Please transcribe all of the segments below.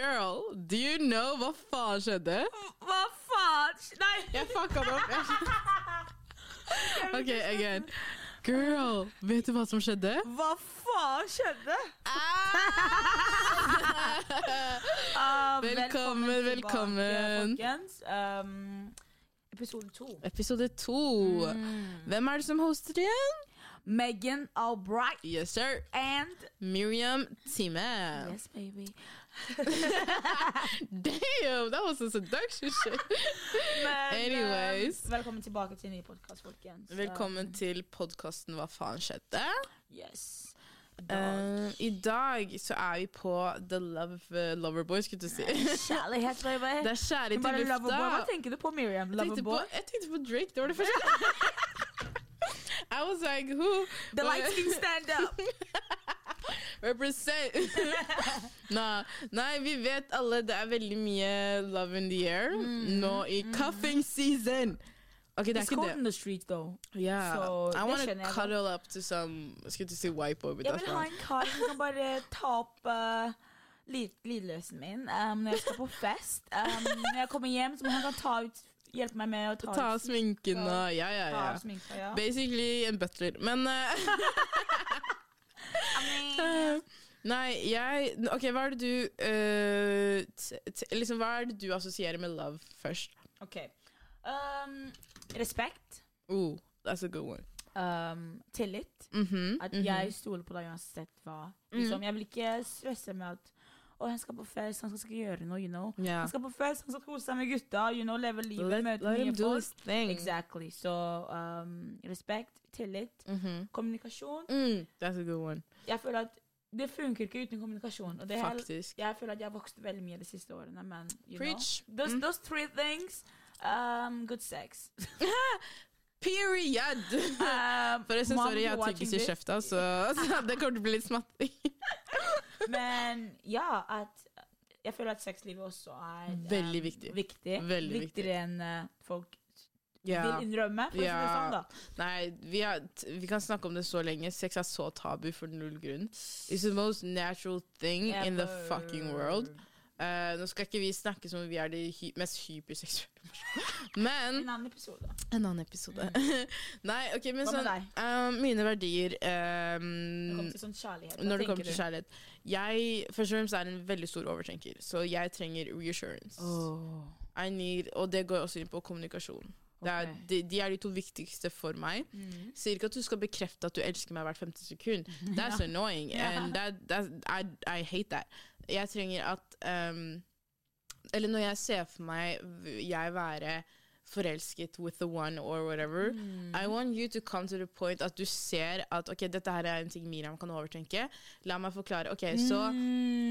Girl, do you know hva faen skjedde? Hva faen? Nei! Jeg fucka det opp. Ok, again. Girl, vet du hva som skjedde? Hva faen skjedde? Ah! Ah, Velkommen, tilbake, velkommen. folkens. Um, episode to. Episode to. Hvem er det som hoster igjen? Megan Albright Yes, sir. and Miriam Time. Yes, baby. Damn, that was a seduction shit. Men, Anyways. um, velkommen tilbake til en ny podkast, folkens. Velkommen til podkasten Hva faen skjedde? Yes. Uh, I dag så er vi på The Love uh, Loverboy, skulle du si. Kjærlighet, baby. Det er kjærlighet i Loverboy. Hva tenker du på, Miriam? Jeg tenkte, på, jeg tenkte på Drake, det var det første. I was like, who? The lights can stand up. Represent! Nei, nei, vi vet alle det er veldig mye love in the air nå i cuffing season. Ok, det er Mm. It's cold in the street though. Yeah. Så I want to jeg cuddle up to some Skulle ikke si white boy, but Jeg vil ha en kar som kan bare ta opp uh, lyd, lydløsen min um, når jeg skal på fest. Um, når jeg kommer hjem, så må han kan ta ut hjelpe meg med å ta, Ta av sminken og Ja, ja, ja. Ja. Basically en butler. Men uh, Nei, jeg Ok, hva er det du uh, t t Liksom, Hva er det du assosierer med love først? ok. Um, respekt. Oh, that's a good one. Um, tillit. Mhm, At mhm. jeg stoler på deg uansett hva. Liksom, jeg vil ikke stresse med at å, han skal på fest, han skal gjøre noe, you know. Yeah. Han skal på fest, han skal kose seg med gutta, you know, leve livet, møte let nye folk. Exactly. Så um, respekt, tillit, Mhm. kommunikasjon. Mm, that's a good one. Jeg føler at det funker ikke uten kommunikasjon. Og det Faktisk. jeg føler at jeg har vokst veldig mye de siste årene. Men you Preach. know, those, those three things um, Good sex. Period! Um, Forresten, sorry, jeg har tyggis i kjefta, så, så det kommer til å bli litt smatting. Men ja, at jeg føler at sexlivet også er um, Veldig viktig. viktig. Veldig Viktigere enn uh, folk Ja. vil innrømme. Ja. sånn. Nei, vi, har, vi kan snakke om det så lenge. Sex er så tabu for null grunn. It's the most natural thing in the fucking world. Eh, nå skal ikke vi snakke som om vi er de hy mest hyperseksuelle personene. Men En annen episode. En annen episode. Nei, ok, men Hva sånn eh, Mine verdier Når det um, kommer til sånn kjærlighet. Når det kommer til du? kjærlighet Jeg først og fremst er en veldig stor overtenker, så jeg trenger reassurance. Oh. I need, og det går også inn på kommunikasjon. Det er, de, de er de to viktigste for meg. Mm. Sier ikke at du skal bekrefte at du elsker meg hvert femte sekund. That's annoying. And that, that, I, I hate that. Jeg trenger at um, Eller når jeg ser for meg jeg være forelsket with the one or whatever, Mm. I want you to come to the point at du ser at ok, dette her er en ting Miriam kan overtenke. La meg forklare. Ok, så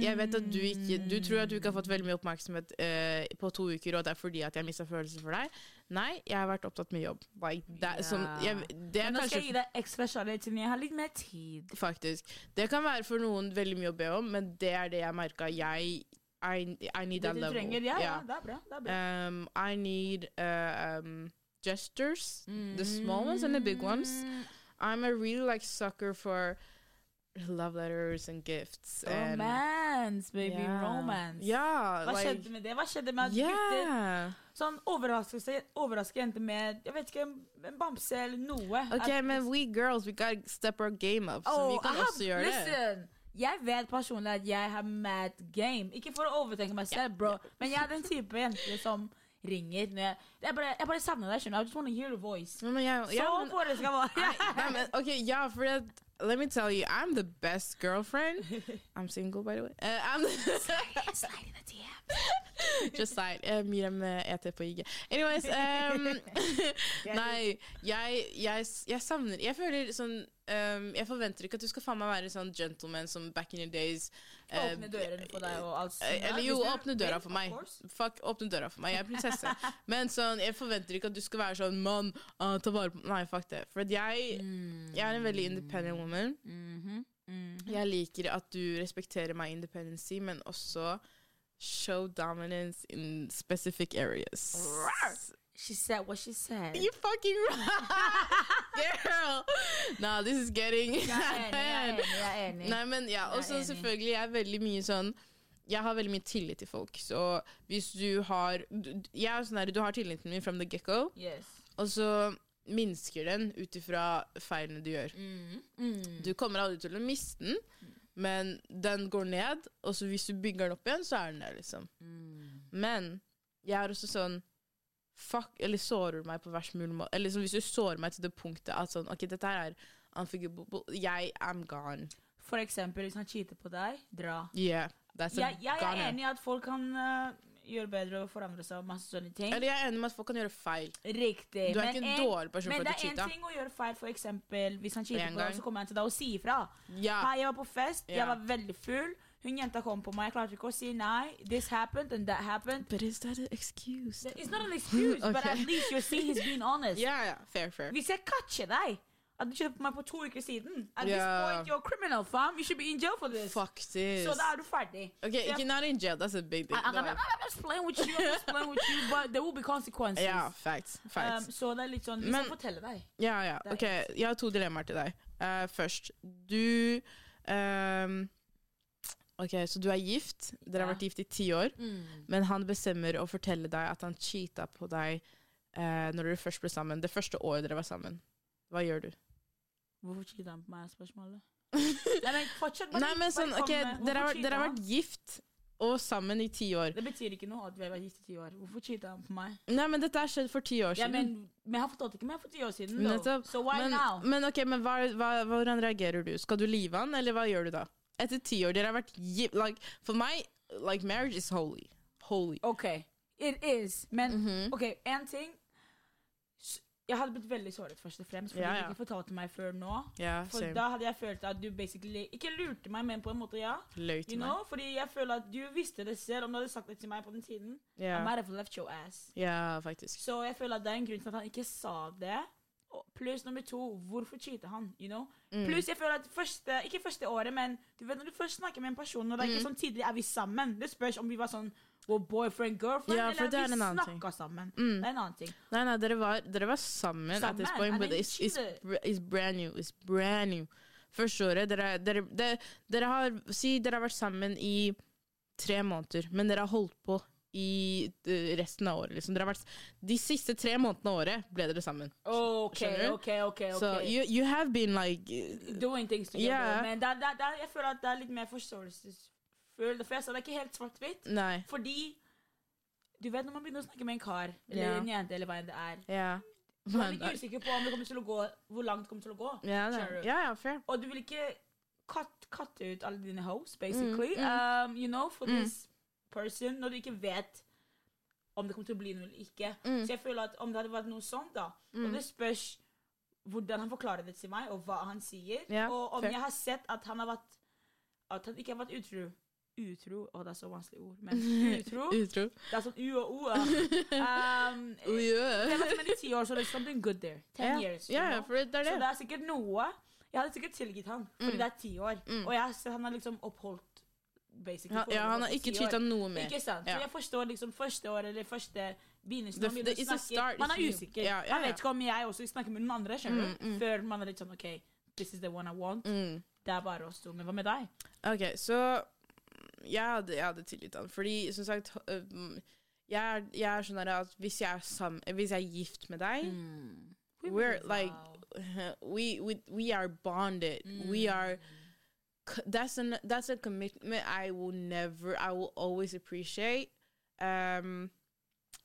jeg vet at du ikke Du tror at du ikke har fått veldig mye oppmerksomhet eh, på to uker, og det er fordi at jeg mista følelser for deg. Nei, jeg har vært opptatt med jobb. Like, that, som, jeg, det er Men nå skal jeg gi deg ekstra kjærlighet siden jeg har litt mer tid. Faktisk. Det kan være for noen veldig mye å be om, men det er det jeg merka. Jeg I, I need that level. trenger. Ja, ja, Yeah. det er bra. Det er bra. Um, I need uh, um, gestures, the small ones and the big ones. I'm a really like sucker for love letters and gifts. And, Romance, baby. Yeah. Romance. Yeah, Hva like, skjedde med det? Hva skjedde med at gutter yeah. sånn overraskelse, overrasker jenter med jeg vet ikke, en bamse eller noe? Ok, At- men we girls, we gotta step our game up. Så Oh, vi kan I have- også gjøre det. Jeg vet personlig at jeg har mad game. Ikke for å overtenke meg selv, bro, men jeg er den type jente som ringer når jeg Jeg bare, jeg bare savner deg, skjønner du. I just wanna hear your voice. Men, men jeg, Så ja, men- forelska var nei, ok, ja, for at, let me tell you, I'm the best girlfriend. I'm single, by the way. Uh, I'm Slide in the DM. Just slide. Uh, Miriam uh, ET på IG. Anyways um, Nei, jeg, jeg, jeg savner Jeg føler sånn um, Jeg forventer ikke at du skal faen meg være sånn gentleman som back in your days. uh, Åpne dørene for deg og alt sånt. Eller jo, åpne døra for meg. Fuck, åpne døra for meg. Jeg er prinsesse. Men sånn, jeg forventer ikke at du skal være sånn mann, uh, ta vare på Nei, fuck det. For jeg, jeg er en veldig independent woman. Jeg liker at du respekterer my independency, men også show dominance in specific areas. She said what she said. You fucking right, Girl! Nah, this is getting Jeg er enig, jeg er enig. Nei, men ja, Og så selvfølgelig jeg er veldig mye sånn Jeg har veldig mye tillit til folk, så hvis du har du, Jeg er sånn der, du har tilliten min from the get-go, Yes. og så minsker den ut ifra feilene du gjør. Mm. Mm. Du kommer aldri til å miste den, men den går ned, og så hvis du bygger den opp igjen, så er den der, liksom. Mm. Men jeg er også sånn Fuck, eller sårer du meg på verst mulig måte? Eller liksom, hvis du sårer meg til det punktet at sånn OK, dette her er unforgivable. Jeg am gone. For eksempel hvis han cheater på deg, dra. Yeah, Jeg, jeg er enig i at folk kan uh, gjøre bedre og forandre seg og masse sånne ting. Eller jeg er enig med at folk kan gjøre feil. Riktig. Du er men ikke en en- dårlig person Men for det at du er en ting å gjøre feil, for eksempel hvis han cheater på deg, så kommer han til deg og sier ifra. Yeah. Hei, jeg var på fest, yeah. jeg var veldig full. Hun jenta kom på meg, jeg klarte ikke å si nei. This happened and that happened. But is that an excuse? It's not an excuse, but at least you're see he's being honest. yeah, yeah, Fair, fair. Hvis jeg catcher deg at du kjøpte meg på to uker siden At yeah. this point, you're a criminal, fam. You should be in jail for this. Fuck this. Så da er du ferdig. OK, jeg- ikke not in jail. That's a big thing. I, I'm, I'm. I'm just playing with you, I'm just playing with you, but there will be consequences. Ja, facts. Facts. Um, så det er litt sånn Vi Men- skal fortelle deg. Ja, ja. Ok, jeg har to dilemmaer til deg. Uh, først, du ehm, Ok, så du er gift. Dere har vært gift i ti år. Men han bestemmer å fortelle deg at han cheata på deg eh, når dere først ble sammen. Det første året dere var sammen. Hva gjør du? Hvorfor cheater han på meg? er Spørsmålet. Nei, men fortsett. bare- Nei, men sånn, ok, Dere har, dere har vært gift og sammen i ti år. Det betyr ikke noe at vi har vært gift i ti år. Hvorfor cheater han på meg? Nei, men dette har skjedd for ti år siden. Ja, men, vi har fortalt ikke meg for ti år siden. Så. So why men, now? Men ok, men hva, hva, hvordan reagerer du? Skal du live han, eller hva gjør du da? Etter ti år, dere har vært gift like, For meg, like, marriage is holy. Holy. OK, it is. Men Mhm. OK, én ting Jeg hadde blitt veldig såret, først og fremst, fordi Ja, du ja. ikke fortalte meg før nå. Ja, For same. da hadde jeg følt at du basically Ikke lurte meg, men på en måte, ja. Løy You til meg. know? Fordi jeg føler at du visste det selv. Om du hadde sagt det til meg på den tiden, I might have left your ass. ja, faktisk. Så jeg føler at det er en grunn til at han ikke sa det. Pluss nummer to, hvorfor cheater han? you know? Mm. Pluss jeg føler at første, ikke første året, men du vet når du først snakker med en person, når det er ikke sånn tidlig er vi sammen. Det spørs om vi var sånn well, boyfriend, girlfriend, Ja, eller er vi snakka sammen. Mm. Det er en annen ting. Nei, nei, dere var, dere var sammen, at this point, but it's, it's, it's brand new. It's brand new. Første året, dere, dere, dere, dere har Si dere har vært sammen i tre måneder, men dere har holdt på i eh, resten av året. Liksom. Vært, de siste tre månedene av året ble dere sammen. OK, Skjønner du? OK, OK. okay. So you, you have been like eh, Doing things together. Yeah. Men da, da, da, jeg føler at det er litt mer forståelsesfull. For jeg sa det er ikke helt svart-hvitt. Fordi du vet når man begynner å snakke med en kar eller yeah. en jente, eller hva enn det er yeah. Du er litt usikker på om det kommer til å gå, hvor langt det kommer til å gå. Ja, du? ja, ja, fair. Og du vil ikke cut, cutte ut alle dine hoes, basically. Mm, Um, you know, for Mm. this person, når du ikke vet om det kommer til å bli noe eller ikke. Mm. Så jeg føler at om det hadde vært noe sånt, da Og det spørs hvordan han forklarer det til meg, og hva han sier. Ja, og om fair. jeg har sett at han har vært At han ikke har vært utro. Utro Å, det er så vanskelig ord. Men utro Utro. Det er sånn u og o. Um, Oh, yeah. jeg har vært i ti år, så det er something good there. Ten yeah. years. you ja, ja, know? det er Så det. det er sikkert noe Jeg hadde sikkert tilgitt han, fordi det er ti år. Mm. Og jeg har sett han har liksom oppholdt basically Ja, han har ikke cheata noe mer. Ikke sant? Så jeg forstår liksom første år eller første begynnelsen The- the- snakke. Man er usikker. Ja, ja, ja. vet ikke om jeg også snakker med noen andre, skjønner Mm, du? mm. Før man er litt sånn OK, this is the one I want. Mm. Det er bare oss to. Men hva med deg? Ok, så jeg hadde, jeg hadde tilgitt han. Fordi, som sagt, mm, jeg, er- jeg er sånn at hvis jeg er, sam hvis jeg er gift med deg Mm. We're like, we, we, we are bonded. We Mm. are, c- that's, an, that's a commitment I will never, I will always appreciate. Um,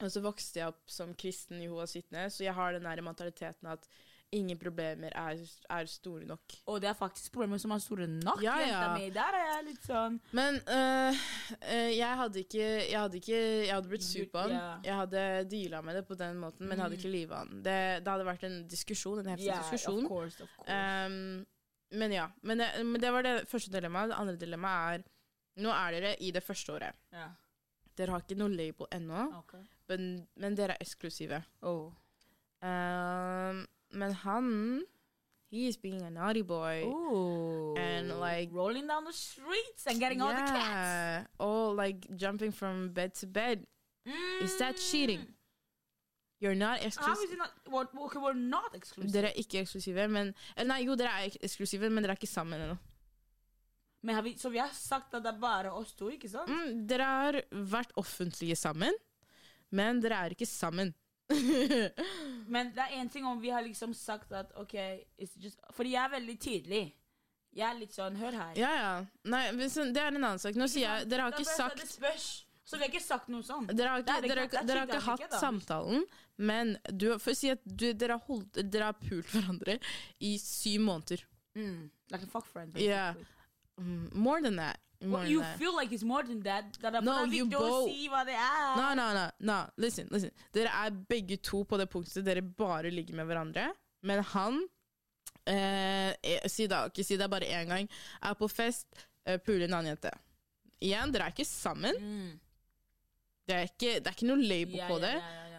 og så vokste jeg opp som kristen i Jehovas vitne, så jeg har den der mentaliteten at ingen problemer er, er store nok. Og det er faktisk problemer som er store nok, Ja, ja. Der er jeg litt sånn Men uh, uh, jeg hadde ikke Jeg hadde ikke Jeg hadde blitt sur på han. Yeah. Jeg hadde deala med det på den måten, men jeg hadde Mm. ikke livet han. Det, det hadde vært en diskusjon, en heftig Ja, diskusjon. of course, of course. Um, men ja. Men det, men det var det første dilemmaet. Det andre dilemmaet er Nå er dere i det første året. ja. Dere har ikke noe label ennå, okay. men, men dere er eksklusive. Oh. Um, men han He is being a naughty boy. Ooh. And, like- rolling down the streets and getting all the cats. Yeah. Or like jumping from bed to bed. Is that cheating? You're not exclusive. not? Okay, we're not exclusive. Dere er ikke eksklusive, men Eller nei, jo, dere er eksklusive, men dere er ikke sammen ennå. Men har vi, så vi har sagt at det er bare oss to, ikke sant? Mm, dere har vært offentlige sammen, men dere er ikke sammen. Men det er én ting om vi har liksom sagt at OK it's just, Fordi jeg er veldig tydelig. Jeg er litt sånn Hør her. ja, ja. Nei, men så- det er en annen sak. Nå sier jeg Dere har ikke Det sagt spørs. Så vi har ikke sagt noe sånt. Dere har ikke, dere, ikke- er dere har ikke hatt ikke samtalen, men du, for å si at du, dere, har holdt, dere har pult hverandre i syv måneder. Mm. Like a fuck friend. Yeah. Mm, More than that. More Well, you that. feel like it's more than that. Er No, you both- si hva det er. No, no, no, no. Listen, listen. Dere er begge to på det punktet dere bare ligger med hverandre. Men han eh, er- Si da, ikke si det bare én gang. Er på fest, eh, puler en annen jente. Igjen, dere er ikke sammen. Mm. Det er ikke, det er ikke noe label Ja, på det.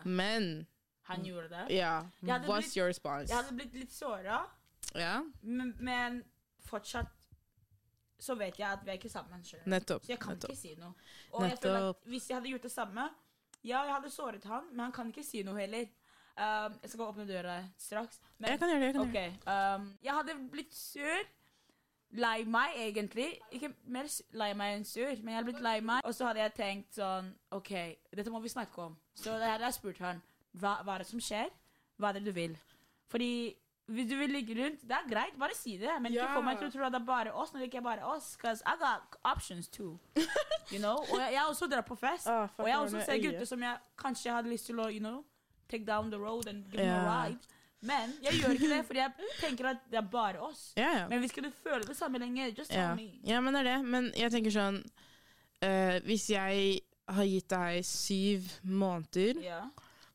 Men Han gjorde det. ja, what's blitt- your response? Jeg hadde blitt litt såra, Ja, men, men fortsatt så vet jeg at vi er ikke sammen. du. nettopp. Så jeg kan nettopp. ikke si noe. Og jeg føler at Nettopp. hvis jeg hadde gjort det samme Ja, jeg hadde såret han, men han kan ikke si noe heller. Um, jeg skal gå åpne døra straks. Men Jeg kan gjøre det. Jeg kan okay. Um, jeg hadde blitt sur. Lei meg, egentlig. Ikke mer lei meg enn sur, men jeg hadde blitt lei meg. Og så hadde jeg tenkt sånn OK, dette må vi snakke om. Så det hadde jeg spurt han hva, hva er det som skjer. Hva er det du vil? Fordi hvis du vil ligge rundt, det er greit, bare si det. Men ikke Ja. få meg til å tro at det er bare oss når det ikke er bare oss. Cause I got options too. You know? Og jeg, jeg også drar på fest. Oh, og jeg har også sett gutter som jeg kanskje hadde lyst til å you know, take down the road and give them Ja. a ride. Men jeg gjør ikke det, fordi jeg tenker at det er bare oss. Ja, ja. Men hvis ikke du føler det samme lenger, just tell Ja. me. ja, men det er det. Men jeg tenker sånn eh, Hvis jeg har gitt deg syv måneder Ja.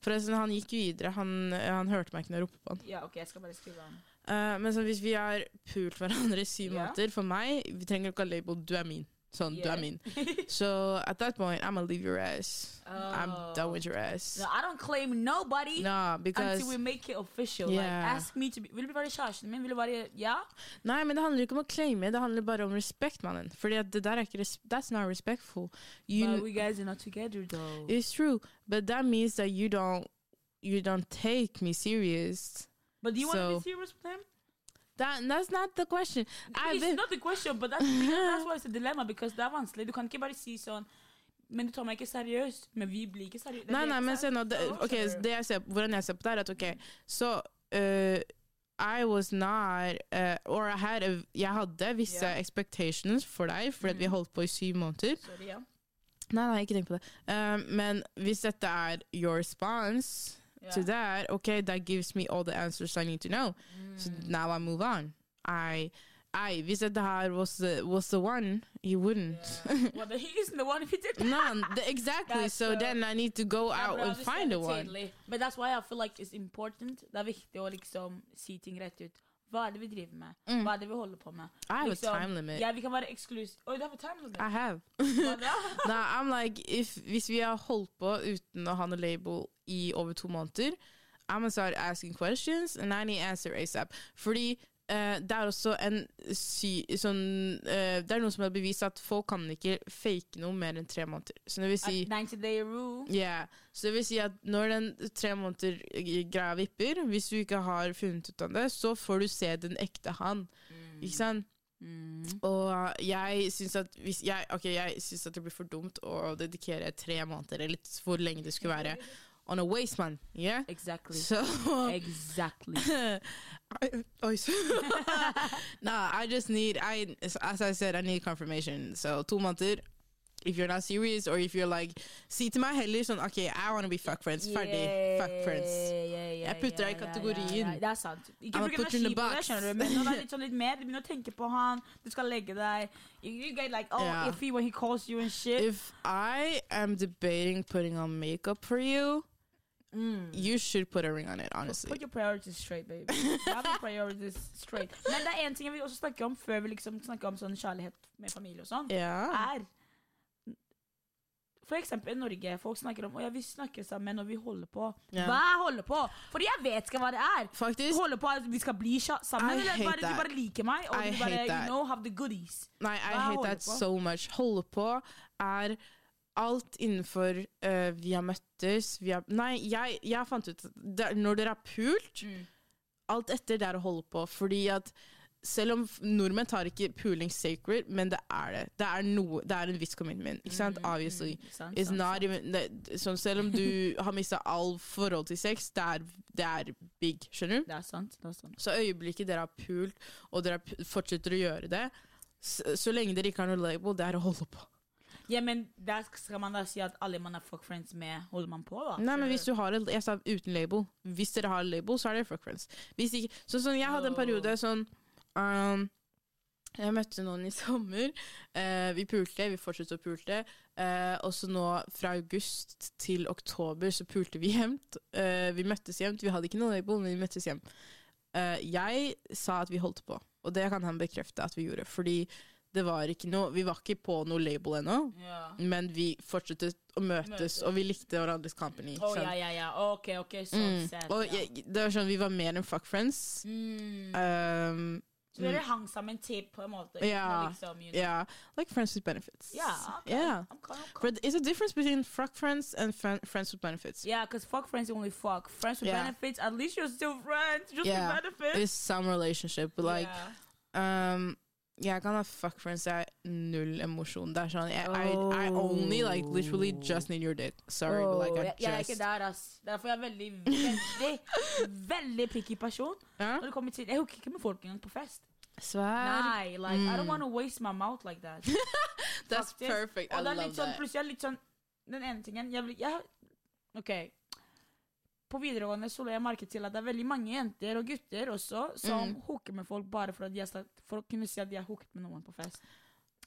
Forresten, han gikk videre. Han, han hørte meg ikke når jeg ropte på han. ja, ok, jeg skal bare skrive han. Uh, men så hvis vi har pult hverandre i syv måneder For meg, vi trenger ikke ha label 'du er min'. Sånn, du Yeah. er min. So at that point, I'm gonna leave your ass. I'm done with your ass. No, I don't claim nobody No, because until we make it official. Yeah. Like, ask me to be, vil du være kjæresten min? Vil du være, ja? Nei, men det handler ikke om å claime, det handler bare om respekt, mannen. At det er ikke res That's not respectful. You, But we guys are not together though. It's true, but that means that you don't you don't take me serious. But do you want to be serious with him? That that's not the question. It's been not the question, but that's, that's why it's a dilemma. Because det er vanskelig. Du kan ikke bare si sånn Men du tar meg ikke seriøst. Men vi blir ikke seriøse. Nei, nei, men se nå. Det, okay, det jeg ser, hvordan jeg ser på det, er at ok, så uh, I was not uh, Or I had a, jeg hadde visse yeah. expectations for deg, fordi mm. vi holdt på i syv måneder. Sorry, ja. Nei, nei, ikke tenk på det. Uh, men hvis dette er your response Ja. to that, okay, that gives me all the answers I need to know. So Mm. now I move on. I, I, hvis dette her was the, was the one, he wouldn't. Yeah. well, he isn't the one if he did no, the, exactly. So uh, then I need to go out and find the one. tydelig. But that's why I feel like it's important. Det er viktig å liksom si ting rett ut. Hva er det vi driver med? Mm. Hva er det vi holder på med? I have Liksom, a time limit. Ja, vi kan være eksklusive. Oi, du har time limit? I have. Nei, da? I'm like, if, hvis vi har holdt på uten å ha noe label i over to måneder, I'm gonna start asking questions, and I need answer ASAP. Fordi uh, det er også en sy sånn uh, Det er noe som har bevist at folk kan ikke fake noe mer enn tre måneder. Så det vil si At 90 day rule. Yeah. Så det vil si at når den tre måneder greia vipper, hvis du ikke har funnet ut av det, så får du se den ekte han. Ikke sant? Mm. Og jeg syns at jeg, ok, jeg synes at det blir for dumt å dedikere tre måneder, eller hvor lenge det skulle være, on a waste man. Yeah? Exactly. So Exactly. I, so- nah, I just need I as I said, I need confirmation. So to måneder. If you're not serious, or if you're like see, to my heller sånn OK, I wanna be fuck friends. Ferdig. Fuck friends. Jeg putter deg i kategorien. Det er sant. Ikke bruk put you in energi the på det, box. skjønner du. Men når det er litt sånn litt mer, du begynner å tenke på han, du skal legge deg You, you get like, oh, Ja. if when he calls you and shit. If I am debating putting on makeup for you, Mm. you should put a ring on it, honestly. Put your priorities straight, baby. Have your priorities straight. Men det er en ting jeg vil også snakke om før vi liksom snakker om sånn kjærlighet med familie og sånn, yeah. er for eksempel i Norge, folk snakker om Å ja, vi snakker sammen når vi holder på. Yeah. Hva holder på? Fordi jeg vet ikke hva det er. Faktisk Holder på at vi skal bli sammen, I eller hate bare, that. du bare liker meg, og I du bare you know, have the goodies. Nei, I Hva hate that på? so much. Holde på er alt innenfor uh, vi har møttes vi har, Nei, jeg, jeg fant ut at der, når dere har pult Alt etter det er å holde på. Fordi at selv om nordmenn tar ikke puling sacred, men det er det. Det er, noe, det er en viss commitment. Ikke sant? Obviously. Mm, sant, It's sant, not even, det, sånn, selv om du har mista all forhold til sex, det er, det er big. Skjønner du? Det er sant. det er sant. Så øyeblikket dere har pult, og dere fortsetter å gjøre det, så, så lenge dere ikke har noe label, det er å holde på. Ja, men der skal man da si at alle man er fuck friends med, holder man på, da? Nei, men hvis du har et, Jeg sa uten label. Hvis dere har label, så er det fuck friends. Hvis ikke, sånn som jeg hadde en periode sånn um, Jeg møtte noen i sommer. Eh, vi pulte, vi fortsatte å pulte. Eh, og så nå, fra august til oktober, så pulte vi jevnt. Eh, vi møttes jevnt. Vi hadde ikke noe label, men vi møttes jevnt. Eh, jeg sa at vi holdt på, og det kan han bekrefte at vi gjorde. Fordi det var ikke noe Vi var ikke på noe label ennå, Ja. men vi fortsatte å møtes, Møtes. og vi likte hverandres company. Oh, ja, ja, ja. Ok, ok, sånn Mm. sett. Og ja. jeg, det var sånn, vi var mer enn fuck friends. Mm. Um, Så dere hang sammen til på en måte? Ja, Liksom, you know. yeah, like friends with benefits. Ja, okay. Yeah. I'm kind of But it's a difference between fuck friends and friends with benefits. Yeah, because fuck friends you only fuck. Friends with Yeah. benefits, at least you're still friends. Just Yeah. with benefits. It's some relationship, but like, yeah. um, jeg kan ha fuck friends, jeg er null emosjon. Det er sånn, jeg, I, I only like literally just need your dick. Sorry, but like I jeg, jeg er ikke der, ass. Derfor er jeg veldig, veldig, veldig picky person. Ja? Når det kommer til Jeg hooker ikke med folk engang på fest. Svær. Nei, like, I don't Mm. want to waste my mouth like that. That's faktisk. perfect. I love sånn, that. plutselig er litt sånn Den ene tingen jeg, vil- jeg, OK. På videregående så la jeg merke til at det er veldig mange jenter og gutter også som Mm. hooker med folk bare for, har for å kunne si at de har hooket med noen på fest.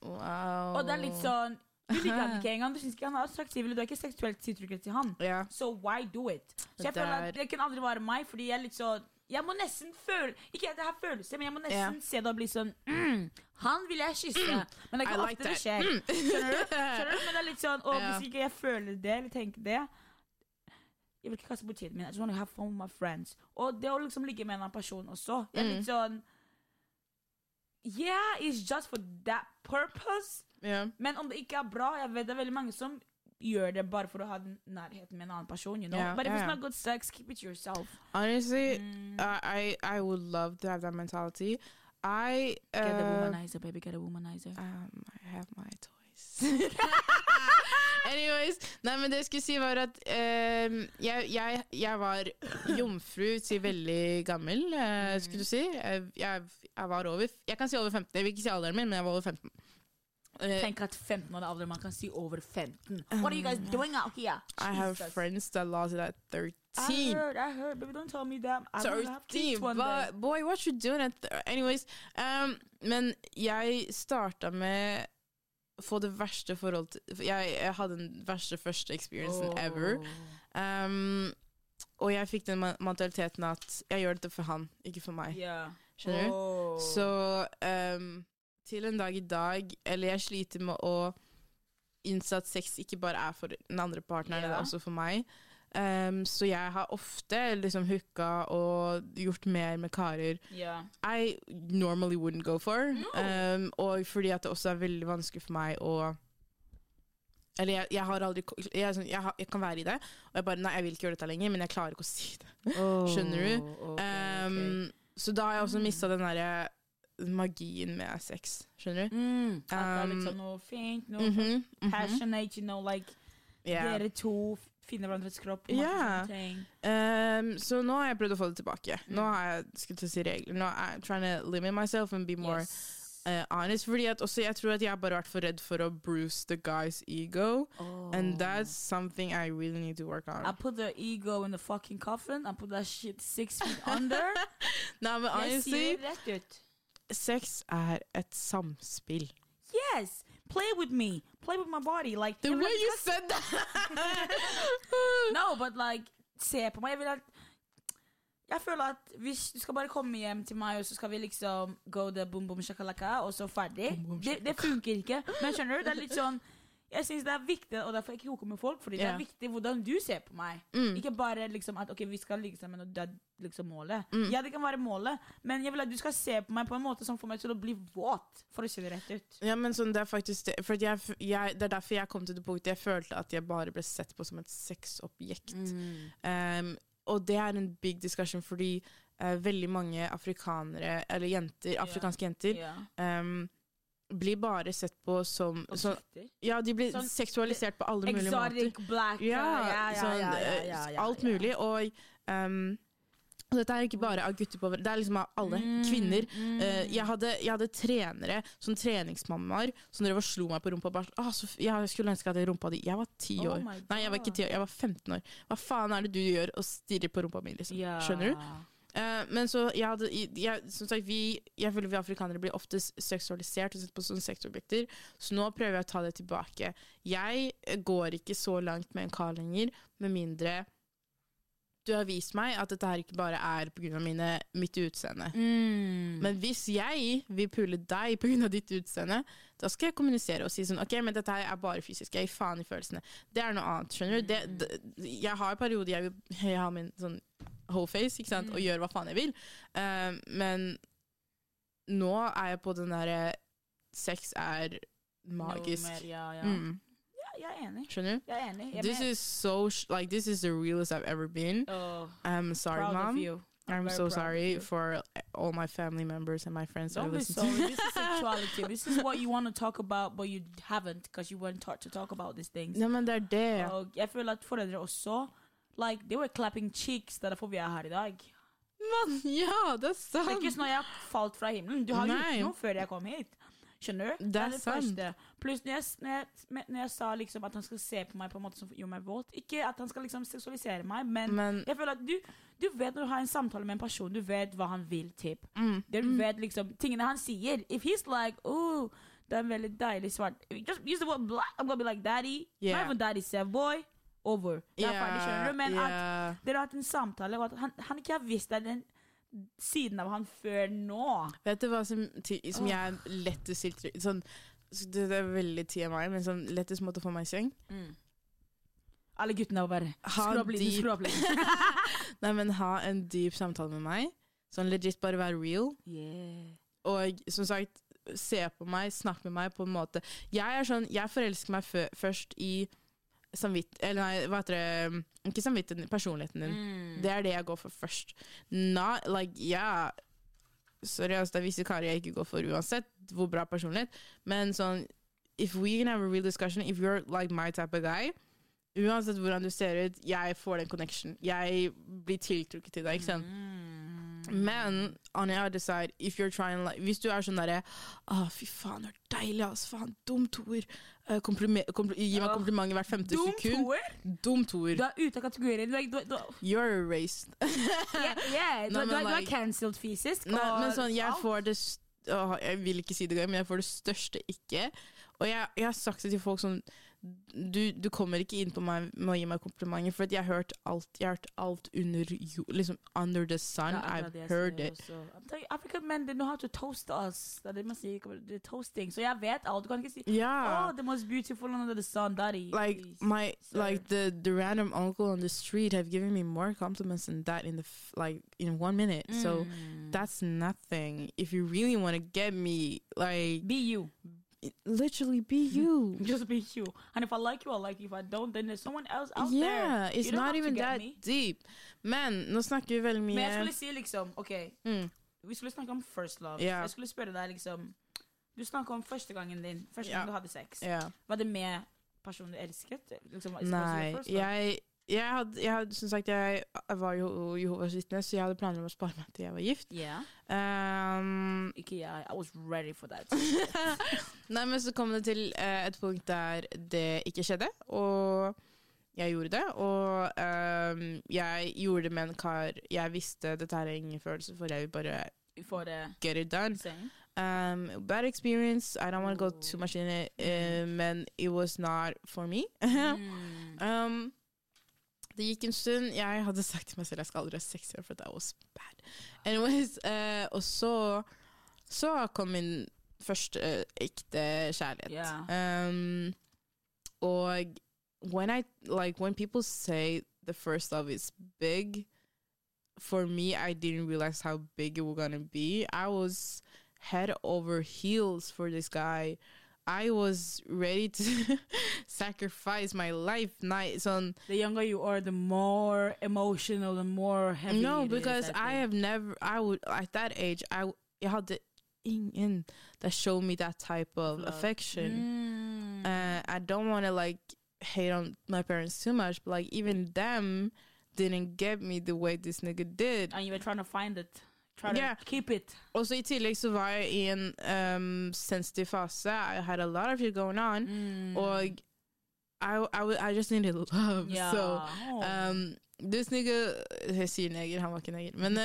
Wow. Og det er litt sånn Du liker han ikke engang. Du syns ikke han er attraktiv, eller du er ikke seksuelt tiltrukket til han. Yeah. So why do it? Så jeg Der. føler er- at det kan aldri være meg, fordi jeg er litt sånn Jeg må nesten føle Ikke at jeg har følelser, men jeg må nesten yeah. se det og bli sånn mm, Han vil jeg kysse. Men det er I ikke like ofte det skjer. Skjønner du? Skjønner du? Men det er litt sånn Ja. hvis ikke jeg føler det, eller tenker det Jeg vil ikke kaste bort tiden. I just want to have fun with my friends. Og det å liksom ligge med en annen person også. Jeg er Mm. litt sånn Yeah, it's just for that purpose. Yeah. Men om det ikke er bra Jeg vet det er veldig mange som gjør det bare for å ha nærheten med en annen person. You know? Ja, But if ja, it's not good sex, keep it to yourself. Honestly, Mm. uh, I I would love to have that mentality. I uh, Get a womanizer, baby. Get a womanizer. um, I have my Anyways, nei, men det jeg skulle si var at ehm, jeg, jeg, jeg var jomfru til veldig gammel, eh, skulle du si. Jeg, jeg, var over Jeg kan si over 15. Jeg vil ikke si alderen min, men jeg var over 15. Eh, Tenk at 15 år er alder man kan si over 15. What are you guys doing out here? I have Jesus. friends that lost it at 13. I heard, I heard. Baby, don't tell me that. I will have 13, kids one day. but boy, what you doing at Anyways. Um, men jeg starta med få det verste forhold til jeg, jeg hadde den verste første experiencen ever. Oh. Um, og jeg fikk den mentaliteten at jeg gjør dette for han, ikke for meg. Yeah. Skjønner du? Oh. Så um, til en dag i dag Eller jeg sliter med å innse at sex ikke bare er for den andre partneren, det er også for meg. Um, så jeg har ofte liksom hooka og gjort mer med karer Yeah. I normally wouldn't go for. Um, og fordi at det også er veldig vanskelig for meg å Eller jeg, jeg har aldri jeg, sånn, jeg, jeg kan være i det, og jeg bare Nei, jeg vil ikke gjøre dette lenger, men jeg klarer ikke å si det. Skjønner du? Oh, okay, Um, okay. Så da har jeg også mista den derre magien med sex. Skjønner du? Mm, at det er litt Um, sånn noe fint, noe mm -hmm, passionate, you know, like Yeah. dere to finner hverandres kropp. Ja. Um, så nå har jeg prøvd å få det tilbake. Nå Mm. har jeg skulle til å si regler. Nå er jeg trying to limit myself and be more Yes. uh, honest. Fordi at også jeg tror at jeg har bare vært for redd for å bruise the guy's ego. And that's something I really need to work on. I put the ego in the fucking coffin. I put that shit six feet under. Nei, men honestly, sex er et samspill. Yes! Play with me. Play with my body. Like The way at you said that! No, but like Se på meg. Jeg vil at Jeg føler at hvis du skal bare komme hjem til meg, og så skal vi liksom go the boom boom shakalaka, og så ferdig Boom, boom, det, det funker ikke. Men skjønner du? Det er litt sånn Jeg syns det er viktig, og derfor jeg ikke hoker med folk, fordi det er viktig hvordan du ser på meg. Mm. Ikke bare liksom at ok, vi skal ligge sammen, og det er liksom målet. Mm. Ja, det kan være målet, men jeg vil at du skal se på meg på en måte som får meg til å bli våt, for å si det rett ut. Ja, men sånn, det er faktisk det. For jeg, jeg, det er derfor jeg kom til det punktet jeg følte at jeg bare ble sett på som et sexobjekt. Mm. Um, og det er en big discussion fordi uh, veldig mange afrikanere, eller jenter, afrikanske afrikanske jenter, yeah. Um, blir bare sett på som så. Ja, de blir Sånn seksualisert på alle mulige måter. Exotic black Ja, ja, ja, sånn, ja, ja, ja, ja, alt mulig. Og em, og dette er ikke bare av gutter på Det er liksom av alle. Mm, Kvinner. mm. Eh, jeg, hadde, jeg hadde trenere, sånn treningsmammaer, som drev og slo meg på rumpa. Bare, ah, så, jeg skulle ønske at jeg rumpa di. Jeg var ti Oh år. Oh Nei, jeg var ikke ti år, jeg var 15 år. Hva faen er det du gjør og stirrer på rumpa mi? Liksom? Yeah. Skjønner du? Uh, men så jeg hadde jeg, Som sagt, vi, jeg føler vi afrikanere blir oftest seksualisert og sett på som sexobjekter. Så nå prøver jeg å ta det tilbake. Jeg eh, går ikke så langt med en kar lenger, med mindre du har vist meg at dette her ikke bare er pga. mitt utseende. Mm. Men hvis jeg vil pule deg pga. ditt utseende, da skal jeg kommunisere og si sånn Ok, men dette her er bare fysisk. Jeg gir faen i følelsene. Det er noe annet. skjønner du? Det, det, jeg har perioder jeg vil jeg har min sånn whole face ikke sant? og gjør hva faen jeg vil. Uh, men nå er jeg på den derre Sex er magisk. Mer, ja, ja. Mm, jeg er enig. skjønner du? Jeg er enig. Jeg This is so like this is the realest I've ever been. Oh, I'm sorry, proud mom. of you. I'm very so sorry for all my family members and my friends that Don't be listen sorry. to This is sexuality. This is what you want to talk about, but you haven't because you weren't taught to talk about these things. Ja, men det er det. Og jeg føler at foreldre også Like, they were clapping cheeks. Det er derfor vi er her i dag. Man, ja, det er Det er sant. ikke sånn at jeg har falt fra himmelen. Du har Nei. gjort noe før jeg kom hit. Skjønner du? Det er sant. første. Pluss når når, når jeg sa liksom at han skal se på meg på en måte som gjør meg våt Ikke at han skal liksom seksualisere meg, men, Men jeg føler at du, du vet når du har en samtale med en person, du vet hva han vil, typ. mm, Du vet liksom tingene han sier. If he's like, oh, det er en veldig deilig svart Just use the word black. I'm gonna be like daddy. Yeah. Not even daddy said boy. Over. Det er ferdig, skjønner du? Men at yeah. dere har hatt en samtale, og at han, han ikke har visst det. den siden av han før nå. Vet du hva som, som jeg lettest til sånn, det, er veldig TMI, men sånn lettest måte å få meg i seng Alle guttene bare Ha Skru opp lyden, skru opp lyden. Nei, men ha en dyp samtale med meg. Sånn legit bare være real. yeah. Og som sagt, se på meg, snakk med meg på en måte Jeg er sånn, jeg forelsker meg først i samvitt... Eller nei, hva heter det Ikke samvittigheten, personligheten din. Mm. Det er det jeg går for først. Not like, yeah Sorry, altså, det er visse karer jeg ikke går for uansett hvor bra personlighet. Men sånn If we can have a real discussion, if you're like my type of guy Uansett hvordan du ser ut, jeg får den connection. Jeg blir tiltrukket til deg. ikke sant? Mm. Men on the other side, if you're trying like, hvis du er sånn derre Å, fy faen, du er deilig, ass. Faen, dumt toer. Komplime- kompl- gi meg kompliment komplimenter hvert femte Dum sekund. toer? Dum toer. Du er ute av kategorien. Du er, du, du, You're erased. yeah, yeah, du, Nei, du, men er- du er cancelled fysisk. Nei, men sånn, jeg får det Åh, Jeg vil ikke si det men jeg får det største ikke. Og jeg, jeg har sagt det til folk sånn du, du kommer ikke inn på meg med å gi meg komplimenter, for jeg har hørt alt Jeg har hørt alt under Liksom under the sun. Er I've det heard it. African men they know how to toast us. Det er det man sier. Det er toasting. Så jeg vet alt. Du kan ikke si yeah. Oh, the most beautiful under the sun, daddy. like my like the the random uncle on the street have given me more compliments than that in the like in one minute. So Mm. that's nothing. If you really want to get me, like Be you. It- literally be you. Just be you. And if I like you, I like you. If I don't, then there's someone else out there. yeah, it's You not even that me. deep. Men nå snakker vi veldig Men jeg skulle si liksom OK, mm, vi skulle snakke om first love. Ja. Jeg skulle spørre deg liksom Du snakka om første gangen din. Første yeah. gang du hadde sex. Ja. Var det med personen du elsket? Liksom, Nei, jeg jeg hadde, jeg hadde, som sagt, jeg var jo Jehovas vitne, så jeg hadde planer om å spare meg til jeg var gift. Ja. Um, Ikke jeg. I was ready for that. Nei, men så kom det til uh, et punkt der det ikke skjedde, og jeg gjorde det. Og um, jeg gjorde det med en kar jeg visste dette her er ingen følelse for, jeg vil bare For uh, get it done. Um, bad experience, I don't want to go too much in it, eh, men it was not for me. Mm. um, det gikk en stund, jeg hadde sagt til meg selv jeg skal aldri ha sex igjen, for that was bad. Anyways, uh, og så, så kom min første uh, ekte kjærlighet. Yeah. Um, og when I like when people say the first love is big, for me, I didn't realize how big it was gonna be. I was head over heels for this guy. I was ready to sacrifice my life. Night, on. The younger you are, the more emotional and more heavy No, it is, because I think. have never. I would at that age. I w- jeg hadde ingen that showed me that type of Love. affection. Mm. Uh, I don't want to like hate on my parents too much, but like even them didn't get me the way this nigga did. and you were trying to find it. Try Yeah. to keep it. Og så i tillegg så var jeg i en um, sensitiv fase. I had a lot of shit going on. Mm. Og I, I, I just needed love. Yeah. So um, this nigga Jeg sier neger, han var ikke neger. Men uh.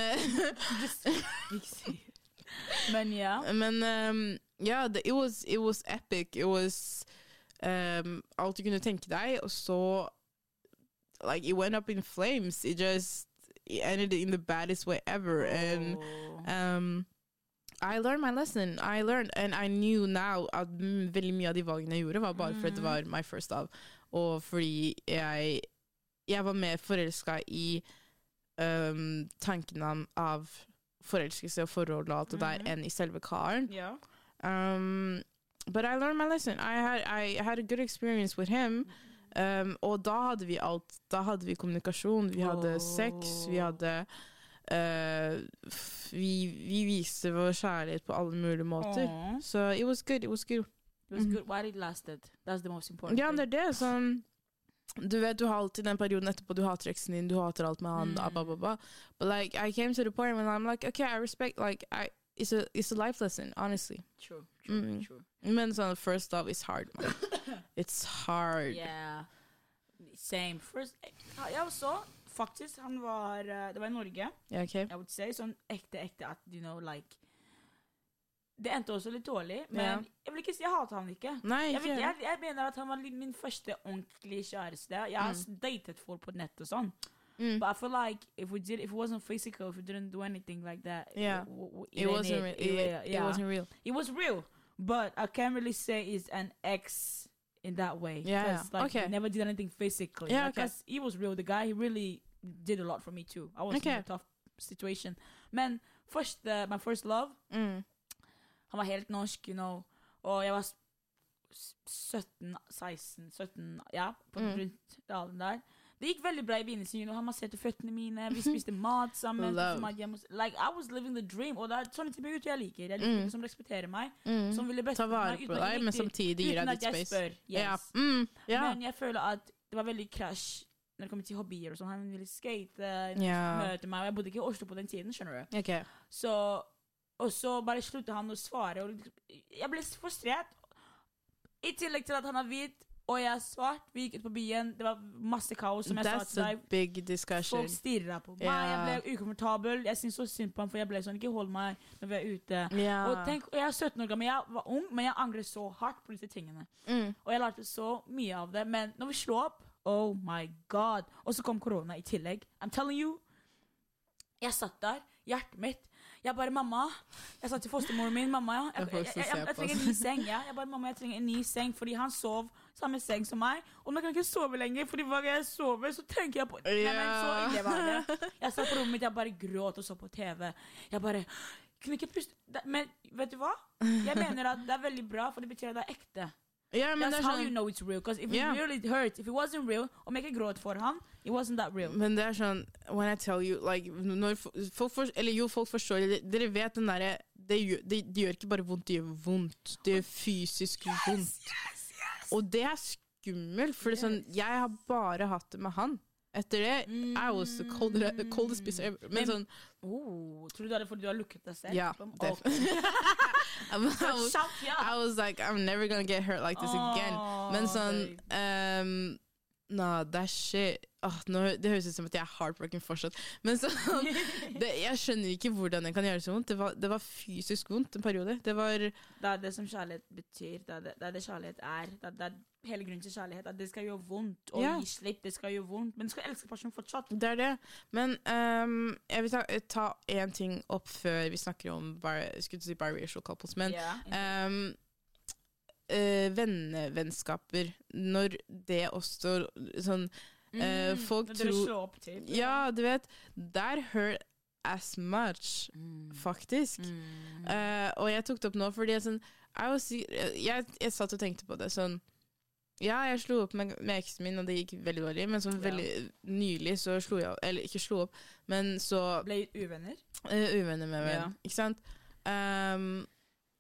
Men ja. Men um, yeah, the, it was it was epic. It was um, alt du kunne tenke deg, og så like it went up in flames. It just it ended in the baddest way ever, and um, I learned my lesson. I learned, and I knew now at very veldig mye av de valgene jeg gjorde, var bare fordi det Mhm. var my first love, og fordi jeg jeg var mer forelska i um, tanken av- forelskelse og forhold og alt det der Mhm. enn i selve karen. Yeah. Um, but I learned my lesson. I had, I had a good experience with him. Um, og da hadde vi alt. Da hadde vi kommunikasjon, vi hadde sex, vi hadde uh, vi, vi viste vår kjærlighet på alle mulige måter. Oh. Så it was good. It was good. It was Mhm. good Why it lasted. That's the most important Ja, det er det. som du vet, du har alltid den perioden etterpå du hater eksen din, du hater alt med han, Mm. blah, blah. But like, I came to the point when I'm like, okay, I respect, like, I, it's a, it's a life lesson, honestly. True, true, Mm. true. Men sånn, first love is hard, man. It's hard. Yeah. Same. First, jeg også, faktisk, han var, eh, det var i Norge, Ja, okay. jeg would say, sånn ekte, ekte, at, you know, like, det endte også litt dårlig, men Ja. jeg vil ikke si jeg hater han ikke. Nei, Jeg, vil, ikke jeg, jeg mener at han var min første ordentlige kjæreste. Jeg har Mm. datet folk på nett og sånn. mm. But I feel like if we did, if it wasn't physical, if we didn't do anything like that, Yeah. w- w- It wasn't, it, it, yeah, it wasn't real. It was real, but I can't really say it's an ex in that way. Yeah, like, Okay. he never did anything physically. Yeah, Like, okay. he was real. The guy, he really did a lot for me too. I was in a tough situation. Men first, uh, my first love, Mm. han var helt norsk, you know. Og jeg var s- s- 17, 16, 17, ja, på Mm. rundt alderen der. Det gikk veldig bra i begynnelsen. You know, han masserte føttene mine, vi spiste mat sammen. Mat hjemme Like, I was living the dream. Og det er sånne typer gutter jeg liker. Jeg liker Mm. som respekterer meg, Mm. som ville beste Ta vare på uten at- deg, men samtidig gir uten deg at ditt jeg space. spør. Yes. Yeah. Mm. Yeah. Men jeg føler at det var veldig krasj når det kommer til hobbyer og sånn. Han ville skate, yeah. møte meg, og jeg bodde ikke i Oslo på den tiden, skjønner du. Okay. Så, og så bare sluttet han å svare. Og liksom- jeg ble frustrert. I tillegg til at han er hvit, og jeg svarte. Vi gikk ut på byen, det var masse kaos. Som jeg sa That's til a deg. big discussion. Folk stirra på meg, Yeah. jeg ble ukomfortabel. Jeg syntes så synd på ham, for jeg ble sånn Ikke hold meg når vi er ute. Yeah. Og tenk, Jeg er 17 år gammel, jeg var ung, men jeg angrer så hardt på disse tingene. mm. Og jeg lærte så mye av det. Men når vi slo opp Oh my god. Og så kom korona i tillegg. I'm telling you. Jeg satt der, hjertet mitt Jeg bare 'Mamma' Jeg sa til fostermoren min 'Mamma, ja, jeg, jeg, jeg, jeg, trenger en ny seng'. Ja. Jeg bare 'Mamma, jeg trenger en ny seng', fordi han sov samme seng som meg. Og nå kan jeg ikke sove lenger, fordi hver gang jeg sover, så tenker jeg på Nei, men så ille var det. Jeg satt på rommet mitt, jeg bare gråt og så på TV. Jeg bare kunne ikke puste Men vet du hva? Jeg mener at det er veldig bra, for det betyr at det er ekte. Ja, men That's how sånn you know it's real. Because if Yeah. it really hurt, if it wasn't real, om jeg ikke gråt for ham, it wasn't that real. Men det er sånn When I tell you like, når folk for, Eller jo, folk forstår det. Dere vet den derre det, det, det gjør ikke bare vondt, det gjør vondt. Det gjør fysisk vondt. Og det er skummelt, for det er sånn Jeg har bare hatt det med han. Etter det I was the coldest, coldest piece ever. Men Men- sånn Oh, tror du det er fordi du har lukket deg selv? Ja. Som- I was, I was like I'm never gonna get hurt like this again. Men sånn um, Nah, that shit Åh, nå, Det høres ut som at jeg er heartbroken fortsatt. Men sånn det, Jeg skjønner ikke hvordan det kan gjøre så vondt. Det var, det var fysisk vondt en periode. Det var Det er det som kjærlighet betyr. Det er det, det, er det kjærlighet er. Det er, er hele grunnen til kjærlighet. At det skal gjøre vondt. Å Ja. gi slipp, det skal gjøre vondt. Men du skal elske personen fortsatt. Det er det. Men um, jeg vil ta, én ting opp før vi snakker om bar, skulle si biracial couples. Men yeah. um, eh, vennevennskaper, når det også sånn eh, folk Mm, når dere tror- slår opp til. Ja, du vet That hurt as much, Mm. faktisk. Mm. Uh, og jeg tok det opp nå fordi jeg, sånn, I was, jeg, jeg satt og tenkte på det sånn Ja, jeg slo opp med, med eksen min, og det gikk veldig dårlig, men så Ja. nylig så slo jeg opp Eller ikke slo opp, men så Ble uvenner? uh, Uvenner med venn, Ja. ikke sant? Um,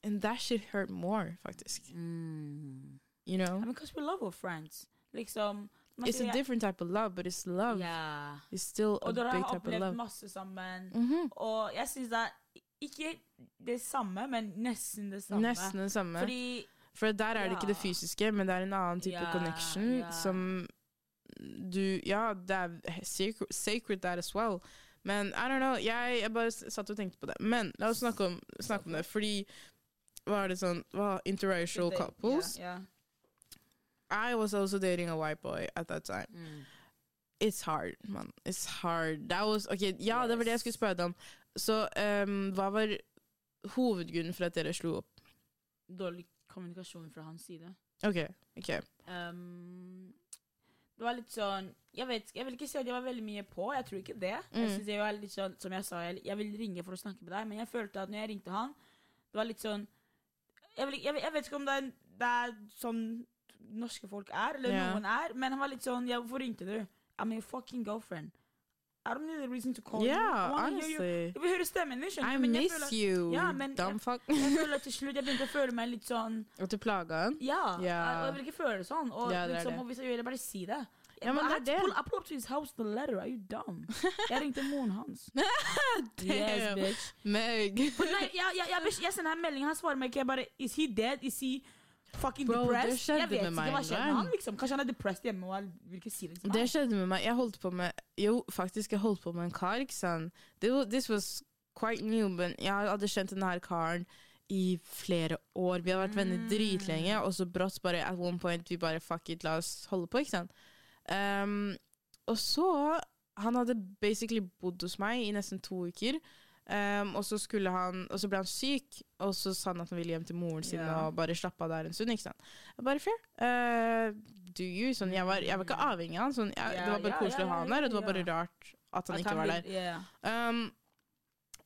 and that shit hurt more, faktisk. Mm. You know? I mean, because we love our friends. Liksom It's a different type of love, but it's love. Yeah. It's still a big type of love. Og dere har opplevd masse sammen. Mhm. Og jeg syns det er ikke det samme, men nesten det samme. Nesten det samme. Fordi For der er det ikke det fysiske, men det er en annen type connection som du Ja, det er sacred, der that as well. Men I don't know, jeg, jeg bare satt og tenkte på det. Men la oss snakke om, snakke om det, fordi hva er det sånn hva, Interracial couples. Ja, ja. I was also dating a white boy at that time. Mm. It's hard, man. It's hard. That was, ok, Ja, det var det jeg skulle spørre deg om. Så um, hva var hovedgrunnen for at dere slo opp? Dårlig kommunikasjon fra hans side. OK. ok. Um, det var litt sånn Jeg vet Jeg vil ikke si at jeg var veldig mye på. Jeg tror ikke det. Jeg Mm. synes jeg var litt sånn Som jeg sa, jeg, jeg vil ringe for å snakke med deg, men jeg følte at når jeg ringte han, det var litt sånn Jeg, vil, jeg, jeg vet ikke om det er, det er sånn norske folk er, eller yeah. noen er, men han var litt sånn ja, Hvorfor ringte du? I'm your fucking girlfriend. I don't need a reason to call Yeah, hear you. honestly. Jeg vil høre stemmen din, I men miss føler, you, Ja, men dumb fuck. jeg føler til slutt Jeg begynte å føle meg litt sånn At du plaga han? ja, Yeah. og jeg vil ikke føle det sånn. Og, er liksom, det. og hvis jeg gjør det, bare si det. Ja, men det er det. I pull up to his house the letter. Are you dumb? Jeg ringte moren hans. yes, bitch. Meg. Nei, jeg, jeg, jeg, jeg sender en melding, han svarer meg ikke. Jeg bare Is he dead? Is he fucking Bro, depressed? jeg vet ikke hva skjedde med han. liksom Kanskje han er depressed hjemme og vil ikke si det til Det skjedde med meg. Jeg holdt på med Jo, faktisk, jeg holdt på med en kar, ikke sant. This was quite new, men jeg hadde kjent denne her karen i flere år. Vi har vært venner Mm. dritlenge, og så brått bare at one point vi bare fuck it, la oss holde på, ikke sant. Um, og så Han hadde basically bodd hos meg i nesten to uker. Um, og så han Og så ble han syk, og så sa han at han ville hjem til moren sin yeah. og bare slappe av der en stund. ikke sant? Jeg bare fair. Uh, do you? Sånn, jeg, var, jeg var ikke avhengig av han. Sånn, jeg, det var bare koselig å ha han der, og det var bare rart at han ikke var der. Um,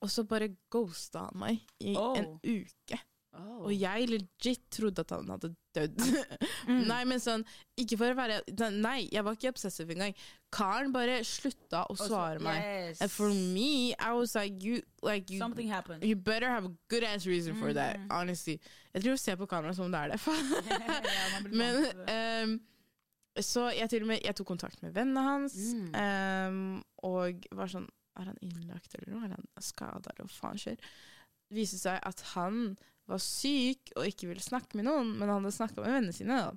og så bare ghosta han meg i Oh. en uke. Oh. Og jeg legit trodde at han hadde dødd. Mm. Nei, men sånn Ikke for å være Nei, jeg var ikke obsessive engang. Karen bare slutta å svare meg. Yes. And for me, I was like you, like you, Something happened. you better have a good ass reason for that. Mhm. Honestly. Jeg tror hun ser på kamera som om det er det. Ja, men um, Så jeg til og med Jeg tok kontakt med vennene hans, Mm. um, og var sånn Er han innlagt eller noe? Er han skada, eller hva faen skjer? Det viste seg at han var syk og ikke ville snakke med noen, men han hadde snakka med vennene sine. da.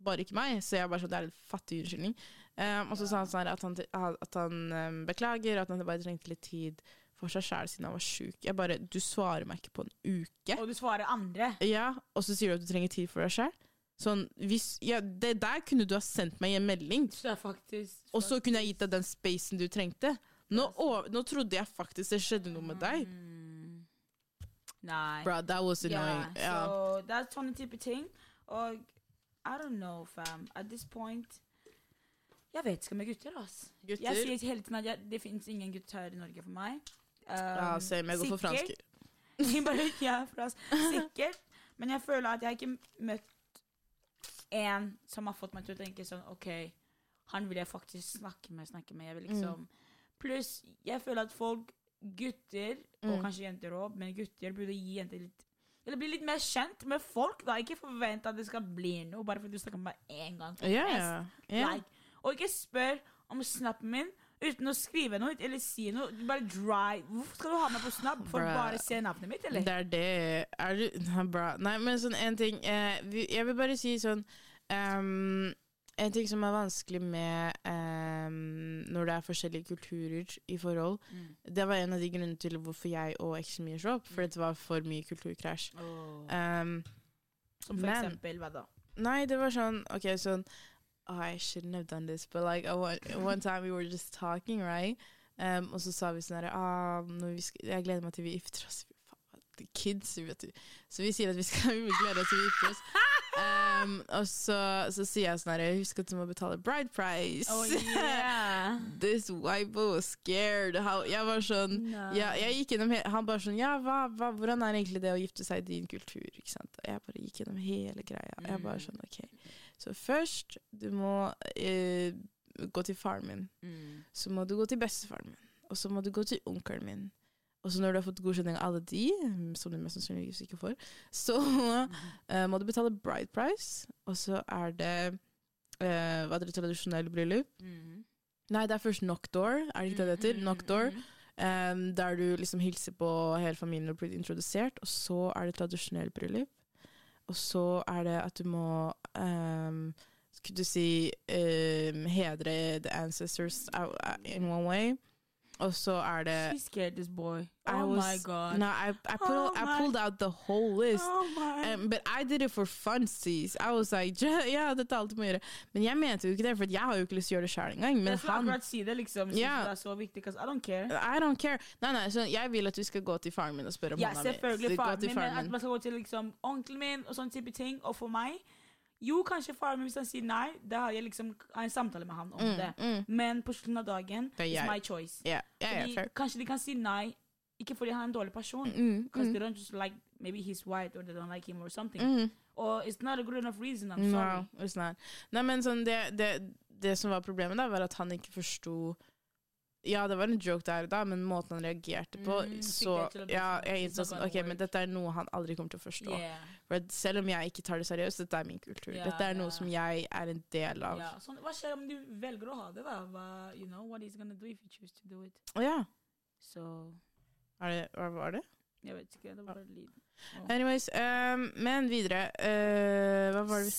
Bare ikke meg, så jeg bare sånn, det er en fattig unnskyldning. Um, og så sa han sånn at han, at han um, beklager, at han bare trengte litt tid for seg sjæl siden han var sjuk. Jeg bare Du svarer meg ikke på en uke. Og du svarer andre. Ja, og så sier du at du trenger tid for deg sjæl. Sånn, hvis, ja, det der kunne du ha sendt meg en melding, faktisk og så kunne jeg gitt deg den spacen du trengte. Nå, å, nå trodde jeg faktisk det skjedde noe med deg. Mm. Nei. Bro, that was annoying. Ja, yeah. så det er sånne type ting. Og I don't know, fam. At this point Jeg vet ikke med gutter, ass. Gutter? Jeg sier hele tiden at jeg, det fins ingen gutter her i Norge for meg. Um, Ja, same. Jeg går for fransk. Bare, ja, fransk. Sikkert. Men jeg føler at jeg ikke møtt en som har fått meg til å tenke sånn OK, han vil jeg faktisk snakke med, snakke med. Jeg vil liksom Pluss, jeg føler at folk, gutter, og Mm. kanskje jenter òg, men gutter burde gi jenter litt Eller bli litt mer kjent med folk. da Ikke forvent at det skal bli noe bare fordi du snakker med meg én gang. Yeah. Yeah. fest. ja. ja. Like, og ikke spør om snappen min uten å skrive noe eller si noe. Bare dry. Hvorfor skal du ha meg på snap for å bare se navnet mitt, eller? Det er det. Er du bra. Nei, men sånn en ting eh, Jeg vil bare si sånn ehm, En ting som er vanskelig med ehm, når det er forskjellige kulturer i forhold, Mm. det var en av de grunnene til hvorfor jeg og eksen min slo opp. For det var for mye kulturkrasj. Um, Som for men- eksempel hva da? Nei, det var sånn Ok, sånn oh, I shouldn't have done this, but like want, one time we were just talking, right? Um, og så sa vi sånn her ah, Jeg gleder meg til vi gifter oss. Kids, vet du. Så vi sier at vi, skal, vi gleder oss til vi gifter oss. Um, og så, så sier jeg sånn her Husk at du må betale bride price. Oh, yeah. This white boy was scared. How, jeg var sånn no. ja, jeg gikk gjennom Han bare sånn Ja, hva, hva, hvordan er egentlig det å gifte seg i din kultur? Ikke sant? Og jeg bare gikk gjennom hele greia. Jeg bare Mm. sånn OK. Så først, du må eh, gå til faren min. Mm. Så må du gå til bestefaren min. Og så må du gå til onkelen min. Og så når du har fått godkjenning av alle de, mm, som du mest sannsynligvis ikke får, så uh, må du betale bride price. Og så er det uh, hva er det tradisjonelle bryllup. Mm. Nei, det er først knock door, Er det ikke det det heter? Knockdoor. Um, der du liksom hilser på hele familien og blir introdusert. Og så er det tradisjonell bryllup. Og så er det at du må um, Skulle du si um, hedre the ancestors uh, uh, in one way. Og så er det She scared this boy. Oh my god. No, I, I, pull, Oh I pulled out the whole list. Oh my. Um, but I did it for funsies. I was like, ja, dette er alt du må gjøre. Men jeg mente jo ikke det, for jeg har jo ikke lyst til å gjøre det sjøl engang. Men jeg skal han akkurat si det, liksom. Yeah. Ja. det er så viktig, I don't care. I don't care. Nei, nei, så jeg vil at du skal gå til faren min og spørre om Ja, han er med. selvfølgelig Så gå faren min, men at man skal gå til liksom onkelen min og sånne type ting. Og for meg Jo, kanskje faren min, hvis han sier nei, da har jeg liksom har en samtale med han om Mm, det. mm. Men på slutten av dagen, Det er my choice. Yeah. Yeah, fair. kanskje de kan si nei, ikke fordi han er en dårlig person. Mm, Because mm, they don't just like maybe he's white or they don't like him or something. mm. Or it's not a good enough reason. I'm No, sorry. it's not. Nei, men sånn, det, det, det som var problemet da, var at han ikke forsto Ja, det var en joke der og da, men måten han reagerte på Mm, Så ja, sånn, jeg innså sånn OK, men dette er noe han aldri kommer til å forstå. Yeah. For selv om jeg ikke tar det seriøst, dette er min kultur. Yeah, dette er noe noe som jeg er en del av. Ja, sånn, hva skjer om du velger å ha det, da? Hva, you know, what he's gonna do if you choose to do it? Å ja. Så so. hva var det? Jeg vet ikke. Det var bare lyd. Anyways, um, men videre uh, Hva var det vi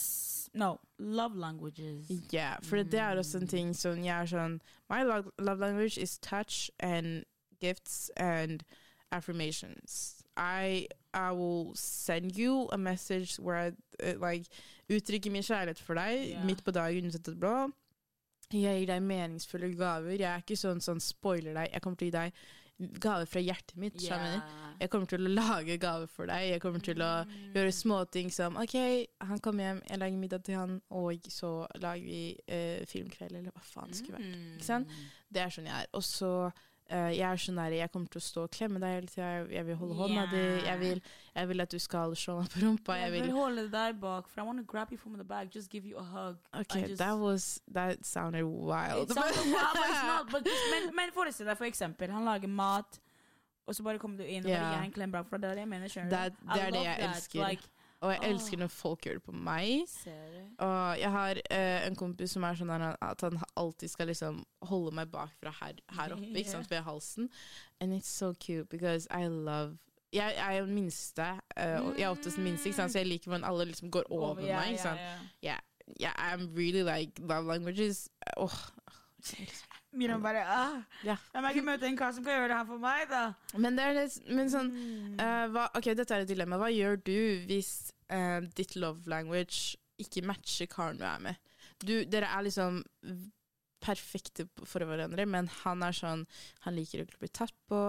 No. Love languages. Ja, for det er også en ting som jeg er sånn My love, love language is touch and gifts and affirmations. I I will send you a message where I uh, like uttrykker min kjærlighet for deg yeah. midt på dagen uansett det. Jeg gir deg meningsfulle gaver. Jeg er ikke sånn sånn spoiler deg. Jeg kommer til å gi deg gaver fra hjertet mitt. Yeah. Jeg kommer til å lage gave for deg. Jeg kommer til å Mm. gjøre småting som OK, han kommer hjem, jeg lager middag til han, og så lager vi eh, filmkveld, eller hva faen det skulle vært. Mm. Ikke sant? Det er sånn jeg er. Og så jeg er sånn der, jeg kommer til å stå og klemme deg hele tida. Jeg, vil holde hånda di. Ja. Jeg vil, jeg vil at du skal slå meg på rumpa. Jeg Jeg vil vil holde deg bak, for I want to grab you from the back, just give you a hug. Okay, just- that was That sounded wild. It sounded wild, but it's not, but just- men, men forestill deg for eksempel, han lager mat, og så bare kommer du inn og bare gir en klem bak, for det er det jeg mener, skjønner er- du? Det er det jeg elsker. Like, og jeg elsker når folk gjør det på meg. Og jeg har eh, en kompis som er sånn at han alltid skal liksom holde meg bakfra her, her oppe, ikke sant, ved halsen. And it's so cute, because I love Jeg jeg er jo den minste, eh, og jeg er oftest den minste, så jeg liker hvordan alle liksom går over ja, meg. Ikke sant? Yeah, yeah. Yeah, I'm really like love languages. Åh. Miriam bare ah, Ja. Jeg må ikke møte en kar som kan gjøre det her for meg, da. Men det det, men sånn eh, hva, Ok, dette er et dilemma. Hva gjør du hvis uh, ditt love language ikke matcher karen du er med? Du, dere er liksom perfekte for hverandre, men han er sånn Han liker å bli tatt på,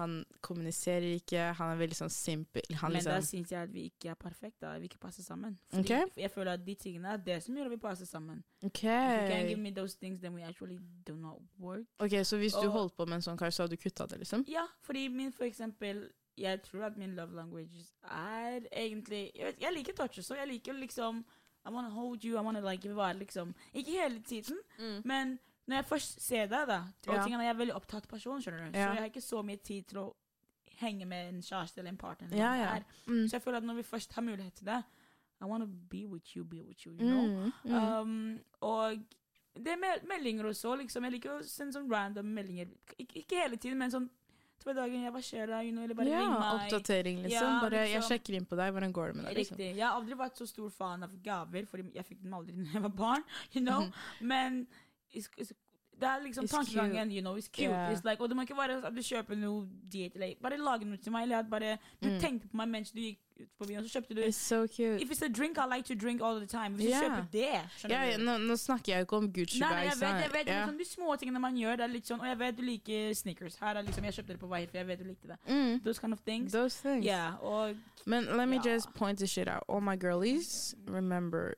han kommuniserer ikke, han er veldig sånn simpel. Han Men da liksom syns jeg at vi ikke er perfekte. da. Vi ikke passer sammen. Fordi okay. Jeg føler at de tingene er det som gjør at vi passer sammen. Okay. If you give me those things, then we actually do not work. Ok, Så hvis du holdt på med en sånn kar, så hadde du kutta det, liksom? Ja, fordi min for eksempel Jeg tror at min love language er egentlig Jeg, vet, jeg liker touch også. Jeg liker liksom I wanna hold you, I wanna like være liksom Ikke hele tiden, men når jeg først ser deg, da Og Ja. tingene, Jeg er veldig opptatt person, skjønner du. Ja. Så jeg har ikke så mye tid til å henge med en kjæreste eller en partner. eller Ja. Mm. Så jeg føler at når vi først har mulighet til det I wanna be with you, be with you, you know. Mm, mm. Um, og det er mel- meldinger også, liksom. Jeg liker å sende sånn random meldinger. Ik ikke hele tiden, men sånn to dagen, skjer da? You know, eller bare ja, ring meg. oppdatering, liksom. Ja, Bare jeg liksom. sjekker inn på deg, hvordan går det med deg? liksom? Riktig. Jeg har aldri vært så stor fan av gaver, fordi jeg fikk dem aldri da jeg var barn. you know? Mhm. Men Det er liksom tankegangen. You know, it's cute. Yeah. It's like, og det må ikke være at du kjøper noe diet. Like, bare lage noe til meg. Eller at bare du Mm. tenkte på meg mens du gikk ut på byen, og så kjøpte du It's so cute. If it's a drink, I like to drink all the time. Hvis du kjøper det, ja, nå, nå snakker jeg ikke om Gucci Nei, nei, jeg vet, jeg vet, yeah. liksom, De små tingene man gjør, det er litt sånn Og jeg vet du liker Snickers. Her er liksom, Jeg kjøpte det på vei, for jeg vet du likte det. Mm, Those kind of things. those things. Yeah, og Men let me just point this shit out. All my girlies, remember,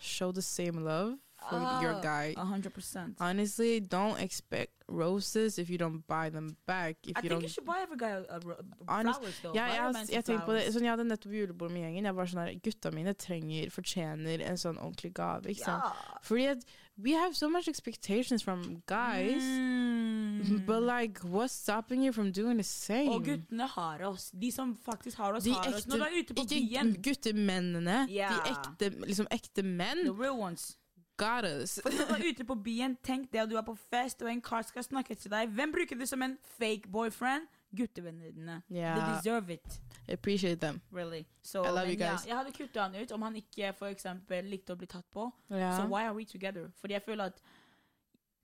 show the same love for your Ah, guy. 100%. Honestly, don't expect roses if you don't buy them back. If I you think don't you should buy every guy a, a, Honest- flowers, though. ja, jeg, har- jeg tenkte på det sånn, Jeg hadde nettopp julebord med gjengen. Jeg var sånn her, Gutta mine trenger, fortjener en sånn ordentlig gave. Ikke sant? Yeah. Fordi at we have so much expectations from guys. Mm. But like, what's stopping you from doing the same? Og guttene har oss. De som faktisk har oss, De har oss. Når du er ute på ikke byen guttemennene. Yeah. De ekte, liksom ekte menn. The real ones. Got us. For når du er ute på byen, tenk det, og du er på fest, og en kar skal snakke til deg. Hvem bruker du som en fake boyfriend? Guttevennene dine. Yeah. They deserve it. Appreciate them. Really. So, I love men you guys. Ja, jeg hadde kutta han ut om han ikke for eksempel likte å bli tatt på. Yeah. Så why are we together? Fordi jeg føler at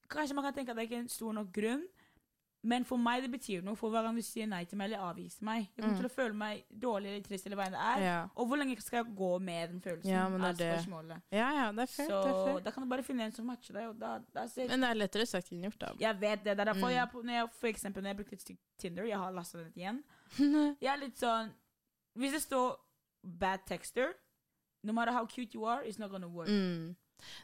Kanskje man kan tenke at det ikke er en stor nok grunn, men for meg det betyr noe for hver gang du sier nei til meg eller avviser meg. Jeg kommer Mm. til å føle meg dårlig eller trist eller hva enn det er. Ja. Og hvor lenge skal jeg gå med den følelsen? Ja, men det er det. spørsmålet. ja, ja, det er fint, Så det er da kan du bare finne en som matcher deg, da, that's it. Men det er lettere sagt enn gjort, da. Jeg vet det. Det er derfor Mm. jeg, når jeg, for eksempel når jeg brukte Ti- Tinder, jeg har lastet den igjen, jeg er litt sånn Hvis det står bad texter, no matter how cute you are, it's not gonna work. mm.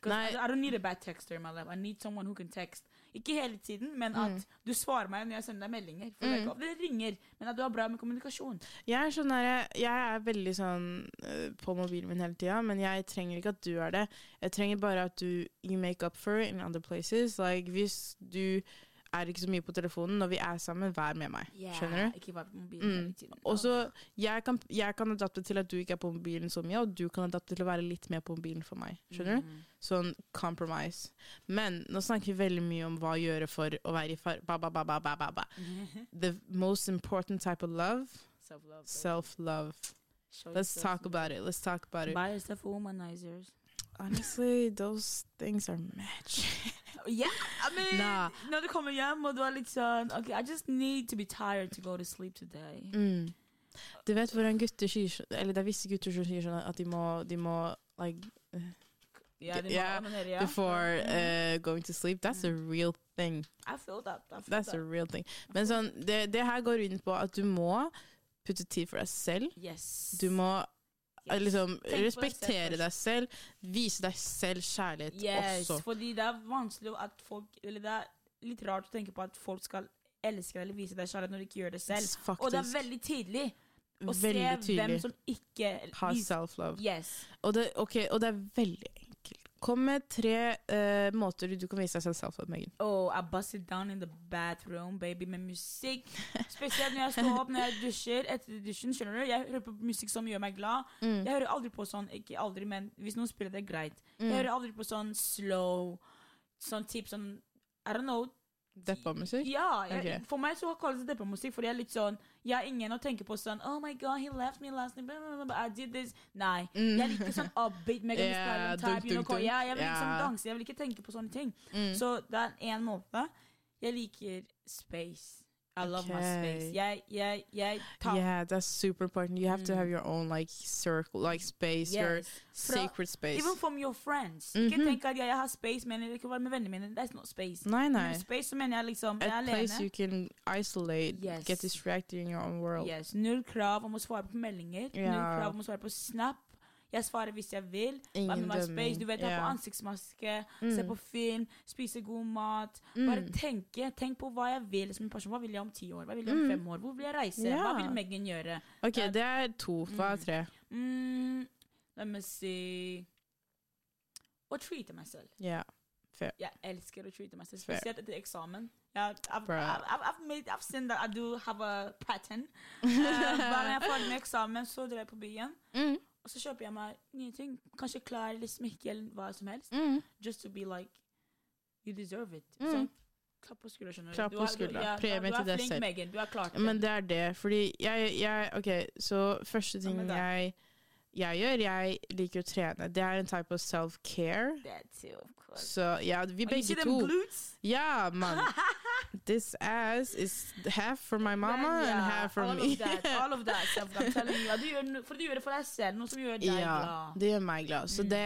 Nei. I don't need a bad texter in my life. I need someone who can text. Ikke hele tiden, men Mm. at du svarer meg når jeg sender deg meldinger. Er Mm. det ringer, men at du har bra med kommunikasjon. Jeg er sånn der, jeg er veldig sånn eh, på mobilen min hele tida, men jeg trenger ikke at du er det. Jeg trenger bare at du you make up for it in other places. Like, hvis du er ikke så mye på telefonen når vi er sammen, vær med meg. Skjønner du? Ikke være på mobilen Mm. Og så, jeg kan, jeg kan adapte til at du ikke er på mobilen så mye, og du kan adapte til å være litt mer på mobilen for meg. Skjønner du? Mm. Sånn compromise. Men nå snakker vi veldig mye om hva å gjøre for å være i far... Ba, ba, ba, ba, ba, ba, ba. The most important type of love, Self-love. self-love. Let's talk about it. Let's talk about it. Buy yourself womanizers. Honestly, those things are match. I mean, Nah. når du kommer hjem og du er litt sånn Ok, I just need to be tired to go to sleep today. mm. Du vet hvordan gutter sier Eller det er visse gutter som sier sånn at de må, de må like yeah, må Yeah, onanere, ja. before Mhm. uh, going to sleep. That's a real thing. I feel that. I feel That's that. a real thing. Men sånn, det, det her går inn på at du må putte tid for deg selv. Yes. Du må Yes. liksom respektere deg selv. Vise deg selv kjærlighet Yes, også. fordi det er vanskelig at folk Eller det er litt rart å tenke på at folk skal elske deg eller vise deg kjærlighet når de ikke gjør det selv. Faktisk. Og det er veldig tidlig å veldig se hvem som ikke Har self-love. Yes. Og, det, og det er veldig. Kom med tre uh, måter du kan vise deg selv self-love, Megan. Oh, I bust it down in the bathroom, baby, med musikk. Spesielt når jeg står opp, når jeg dusjer. Etter dusjen, skjønner du? Jeg hører på musikk som gjør meg glad. Mm. Jeg hører aldri på sånn, ikke aldri, men hvis noen spiller det, er greit. Mm. Jeg hører aldri på sånn slow, sånn type sånn, I don't know. Deppa-musikk? Ja, jeg, okay. for meg så kalles det deppa-musikk, fordi jeg er litt sånn, jeg er ingen å tenke på sånn, oh my god, he left me last night, I did this. Nei, Mm. jeg liker sånn upbeat, Megan dunk, type, dunk, dunk. ja, jeg vil liksom Ja. danse, jeg vil ikke tenke på sånne ting. Mm. Så det er en måte. Jeg liker space. I love my Ok. space. Jeg, jeg, jeg tar Yeah, that's super important. You have to Mm. have your own like circle, like space, your yes. Fra- sacred space. Even from your friends. Ikke Mhm. tenk at jeg, jeg har space, men jeg kan være med vennene mine. That's not space. Nei, Med nei. space så mener jeg liksom Jeg er A place alene. you can isolate, Yes. get distracted in your own world. Yes. Null krav om å svare på meldinger. Ja. Null krav om å svare på Snap. Jeg svarer hvis jeg vil. Ingen meg space. Du vet, ha på ansiktsmaske, Mm. se på film, spise god mat. Mm. Bare tenke. Tenk på hva jeg vil som en person. Hva vil jeg om ti år? Hva vil jeg om Mm. fem år? Hvor vil jeg reise? Yeah. Hva vil Megan gjøre? Ok, det er to. Hva er Mm. tre? Mm, let me see Å treate meg selv. Ja. Jeg elsker å treate meg selv, spesielt etter eksamen. Jeg, I've, sett I've, I've, har made, I've seen that I do have a pattern. Uh, bare jeg er ferdig med eksamen, så drar jeg på byen. Mm. Og så kjøper jeg meg nye ting. Kanskje klær eller smykke eller hva som helst. Mm. Just to be like You deserve it. Mm. Sånn, klapp på skuldra, skjønner du. Klapp på skuldra. ja, Premie til er deg selv. Megan. Du har klart det. Men det er det, fordi jeg, jeg Ok, så første ting ja, jeg jeg gjør, jeg liker å trene. Det er en type of self-care. Så ja, vi begge to. Ja, mann. This ass is half for my mama men and half for all me. Of that, all of that du gjør, for du gjør det for deg selv, noe som gjør deg Ja, glad. det gjør meg glad. Så Mm. det,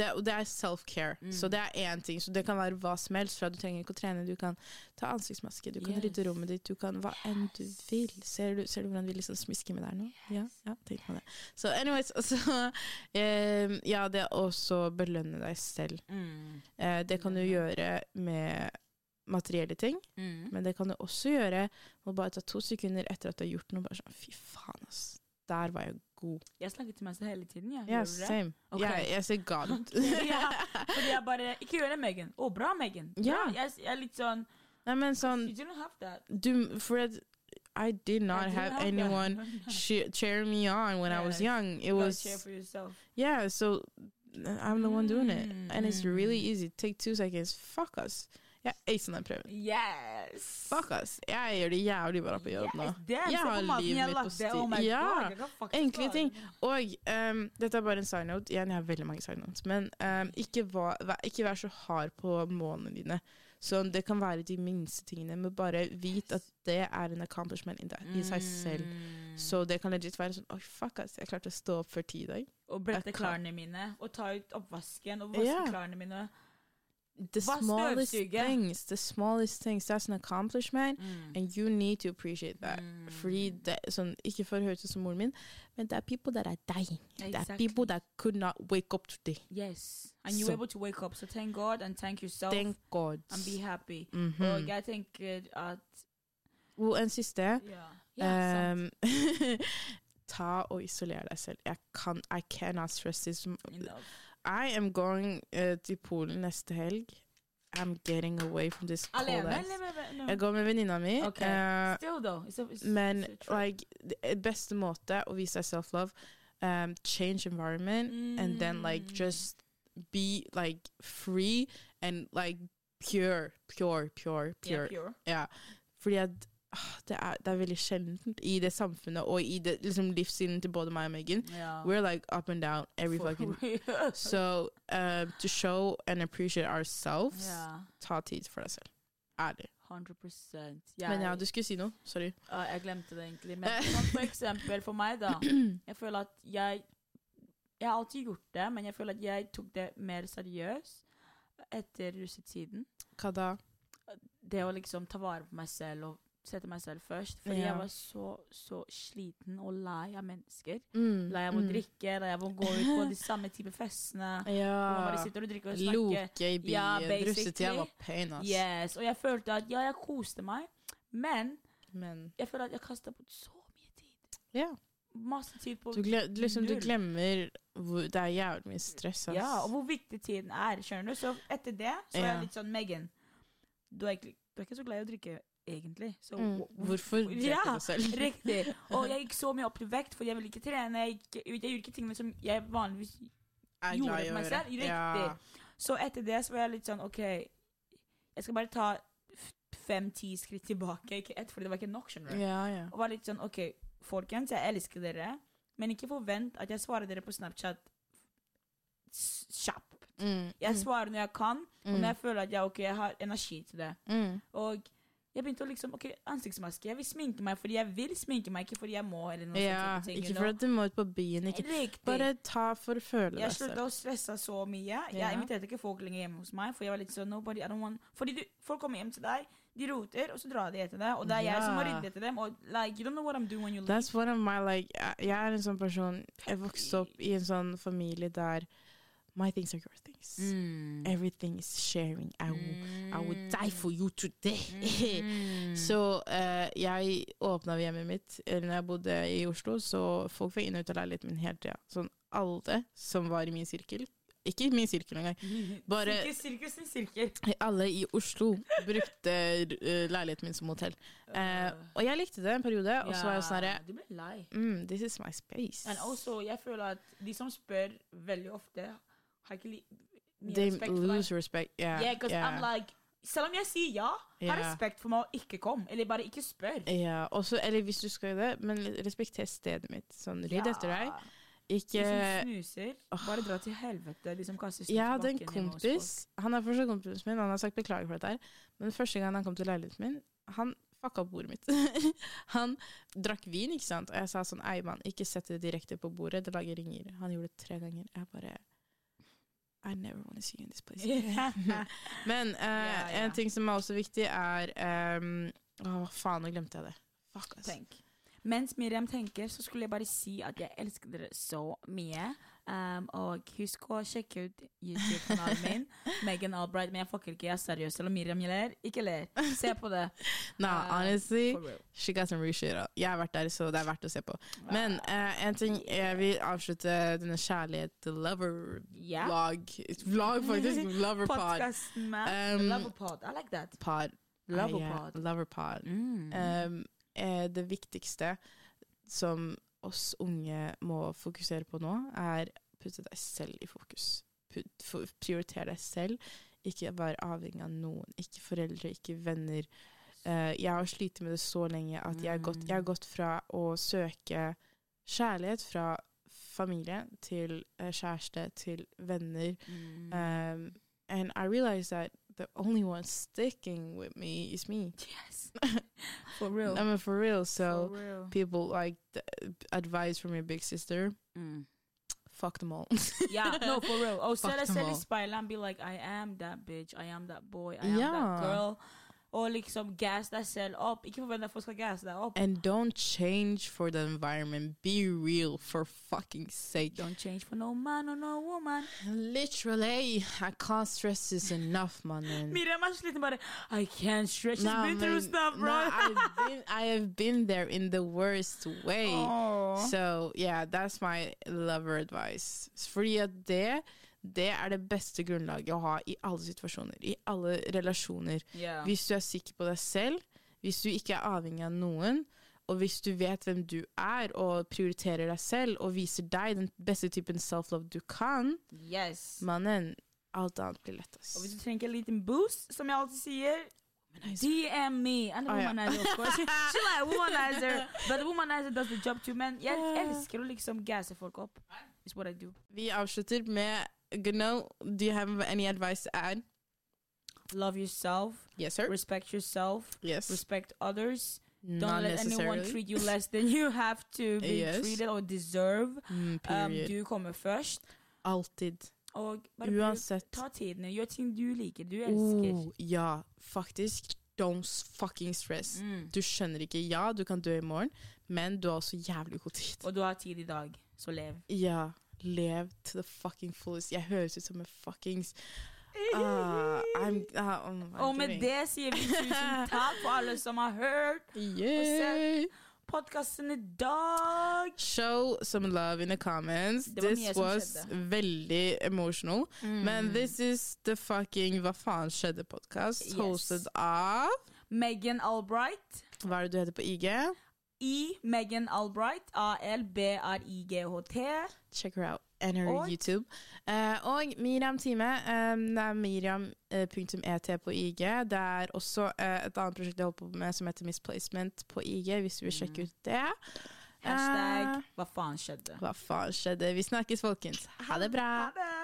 det, det er self-care. Så det er én ting. Så det kan være hva som helst. Fra du trenger ikke å trene, du kan ta ansiktsmaske, du kan Yes. rydde rommet ditt, du kan hva enn du vil. Ser du, ser du hvordan vi liksom smisker med deg nå? Ja, ja tenk på det. Så anyways, altså um, Ja, det er også belønne deg selv. Mm. Eh, det kan du gjøre med materielle ting, Mm. men det kan du også gjøre med å bare ta to sekunder etter at du har gjort noe. Bare sånn Fy faen, ass. Der var jeg god. Jeg snakker til meg selv hele tiden. Ja. Det? same. Okay. Jeg, jeg ser gal ut. ja, fordi jeg bare Ikke gjør det, Megan. Å, bra, Megan. Bra. Yeah. Jeg, jeg er litt sånn Nei, men sånn You didn't have that. du, Fred, I did not I have have, anyone sh- cheer me on when I was young. It was cheer for yourself. yeah. So I'm the one doing it, Mm, and it's mm. really easy. Take two seconds. Fuck us. Jeg acer den prøven. Yes. Fuck us. Jeg gjør det jævlig bra på jobb nå. Yes, damn, Jeg har livet mitt på styr. Oh Ja, enkle ting. Og um, dette er bare en side note. Igjen, jeg har veldig mange side notes. Men um, ikke, vær, ikke vær så hard på målene dine. Så det kan være de minste tingene, men bare vit at det er en accomplishment i, seg selv. Mm. Så det kan legit være sånn Oi, fuck ass, jeg klarte å stå opp før ti i dag. Og brette klarene klærne mine, og ta ut oppvasken, og vaske yeah. klærne mine. The smallest things, the smallest things, that's an accomplishment. And you need to appreciate that. Mm. Fordi det, sånn, Ikke for å høres ut som moren min, men det er people that are dying. Det er people that could not wake up today. Yes. And you Så- were able to wake up. So thank God and thank yourself Thank God. and be happy. Mhm. Og jeg tenker at Og en siste. Ja, ja sant. ehm, ta og isoler deg selv. Jeg kan I cannot stress this. Enough. I am going uh, til Polen neste helg. I'm getting away from this cold ass. no. Jeg går med venninna mi. Okay. Uh, Still. It's a, it's, men like, det beste måte å vise deg self-love um, Change environment and then like Mm. just be like free and like pure, pure, pure, pure. Yeah, pure. Yeah. fordi at det er, det er veldig sjeldent i det samfunnet og i det liksom, livsstilen til både meg og Megan. Yeah. We're like up and down every For fucking real. So uh, to show and appreciate ourselves, yeah. ta tid for deg selv. Ærlig. 100% Men ja, du skulle si noe. Sorry. Uh, jeg glemte det egentlig. Men sånn for eksempel for meg, da. Jeg føler at jeg Jeg har alltid gjort det, men jeg føler at jeg tok det mer seriøst etter russetiden. Hva da? Det å liksom ta vare på meg selv og sette meg selv først. Fordi Ja. jeg var så, så sliten og lei av mennesker. Mm, Lei av å mm. drikke, lei av å gå ut på de samme type festene. Hvor man bare Ja. sitter og drikker og snakker. Loke i Ja, byen. basically. Russetida var pain, ass. Yes, og jeg følte at ja, jeg koste meg, men Men jeg føler at jeg kasta bort så mye tid. ja. Masse tid på Du, gle liksom, du glemmer hvor Det er jævlig mye stress, ass. Ja, og hvor viktig tiden er. skjønner du? Så etter det så er jeg litt sånn Megan, du er, ikke, du er ikke så glad i å drikke egentlig. Så mm. Hvorfor drepe Ja, deg selv? Riktig. Og jeg gikk så mye opp i vekt, for jeg ville ikke trene. Jeg, gikk, jeg gjorde ikke tingene som jeg vanligvis jeg gjorde for meg selv. Riktig. Ja. Så etter det så var jeg litt sånn OK, jeg skal bare ta fem-ti skritt tilbake. Ikke ett, for det var ikke nok. skjønner du. ja, ja. Og var litt sånn OK, folkens, jeg elsker dere, men ikke forvent at jeg svarer dere på Snapchat kjapt. Mm, Jeg mm, svarer når jeg kan, og mm, når jeg føler at jeg, ok, jeg har energi til det. mm. Og jeg begynte å liksom OK, ansiktsmaske. Jeg vil sminke meg fordi jeg vil sminke meg, ikke fordi jeg må. eller noe Ja, sånt ting, ikke you for know? at du må ut på byen. Ikke. Riktig. Bare ta for å føle jeg deg slutta å stresse så mye. Jeg Ja. inviterte ikke folk lenger hjemme hos meg. For jeg var litt sånn, nobody, I don't want Fordi du, folk kommer hjem til deg, de roter, og så drar de etter deg. Og det er jeg som har ryddet etter dem. Og like, you don't know what I'm doing when you leave. That's one of my like Jeg jeg er en sånn person Jeg vokste opp i en sånn familie der My things are your things. Mm. Everything is sharing. I will, I will die for you today. Mm. Så uh, jeg åpna hjemmet mitt eller når jeg bodde i Oslo, så folk fikk inn og ut av leiligheten min hele tida. Sånn alle som var i min sirkel. Ikke min sirkel engang. Bare- sirkel, sirkel, sirkel. Alle i Oslo brukte eh, leiligheten min som hotell. Uh, og jeg likte det en periode, og så var jeg sånn herre Du ble lei. mm, This is my space. And also, jeg føler at de som spør veldig ofte, har ikke mye They respekt for deg. lose respect. Yeah, Yeah, 'cause yeah. I'm like Selv om jeg sier ja, ha Ja. respekt for meg og ikke kom. Eller bare ikke spør. Ja, også, eller hvis du skal det, men respekter stedet mitt. Sånn, rydd etter deg. Ikke Hvis som snuser, bare dra til helvete. Liksom kaste Jeg hadde en kompis Han er fortsatt kompisen min, han har sagt beklager for dette her. Men første gang han kom til leiligheten min, han fucka opp bordet mitt. han drakk vin, ikke sant, og jeg sa sånn Ei, mann, ikke sett det direkte på bordet, det lager ringer. Han gjorde det tre ganger. Jeg bare I never want to see you in this place. Men uh, yeah, yeah. en ting som er også viktig, er um, Å, faen, nå glemte jeg det. Fuck, ass. Tenk. Mens Miriam tenker, så skulle jeg bare si at jeg elsker dere så mye. Um, og husk å sjekke ut YouTube-kanalen min, Megan Albright. Men jeg fucker ikke, jeg er seriøs. Eller Miriam ler, ikke ler. Se på det. Nah, uh, honestly, she got some real shit. Jeg har vært der, så det er verdt å se på. Men uh, en ting jeg vil avslutte denne kjærlighet-lover-vlog Vlog, faktisk. Lover-pod. Um, Loverpod. I like that. Pod. Loverpod. Uh, yeah. Loverpod. Mm. Um, eh, det viktigste som oss unge må fokusere på nå, er putte deg selv i fokus. Prioritere prioriter deg selv. Ikke være avhengig av noen. Ikke foreldre, ikke venner. Uh, jeg har slitt med det så lenge at jeg har, gått, jeg har gått fra å søke kjærlighet fra familie til uh, kjæreste til venner. Mm. Um, and I realized that the only one sticking with me is me. yes. For real. I mean, for real. So For real. people like the advice from your big sister, Mm. fuck them all. Yeah, no, for real. Oh, se Fuck deg them selv i all. speilet and be like, I am that bitch, I am that boy, I am Ja. that girl. Og liksom gas deg selv opp. Ikke forvent at folk skal gasse deg opp. and don't change for the environment. Be real for fucking sake. Don't change for no man or no woman. Literally, I can't stress this enough, man. Miriam er sliten bare I can't stretch. She's Nah, been through stuff, bro. nah, I've been, I have been there in the worst way. Åh. So yeah, that's my lover advice. Fordi at det, det er det beste grunnlaget å ha i alle situasjoner, i alle relasjoner. Yeah. Hvis du er sikker på deg selv, hvis du ikke er avhengig av noen, og hvis du vet hvem du er og prioriterer deg selv og viser deg den beste typen self-love du kan, Yes. mannen, alt annet blir lettest. Og hvis du trenger en liten boost, som jeg alltid sier DM me. I'm a oh, ja. womanizer, of course. She like womanizer. But womanizer does the job too. Men jeg elsker å liksom gasse folk opp. It's what I do. Vi avslutter med Gno, do you have any advice to add? Love yourself. Yes, sir. Respect yourself. Yes. Respect others. Don't Not let anyone treat you less than you have to be Yes. treated or deserve. Mm, Um, du kommer først. Alltid. Og bare Uansett. ta tiden. Gjør ting du liker, du elsker. Oh, ja, faktisk. Don't fucking stress. Mm. Du skjønner ikke. Ja, du kan dø i morgen, men du har også jævlig god tid. Og du har tid i dag, så lev. Ja, lev to the fucking fullest. Jeg høres ut som en fuckings Uh, I'm, oh my Og med det sier vi tusen takk for alle som har hørt og sett podkasten i dag. Show some love in the comments. Var This was. Mm. veldig emotional. Men this is the fucking Hva faen skjedde-podkast, Yes. hosted av Megan Albright. Hva er det du heter på IG? I Megan Albright. A-L-B-R-I-G-H-T. Check her out. And her Og- YouTube. Uh, og Miriam Time. Um, det er Miriam.et på IG. Det er også uh, et annet prosjekt jeg holder på med som heter Misplacement på IG, hvis du vil sjekke ut det. Hashtag Eh, hva faen skjedde? hva faen skjedde? Vi snakkes, folkens. Ha det bra. Ha det!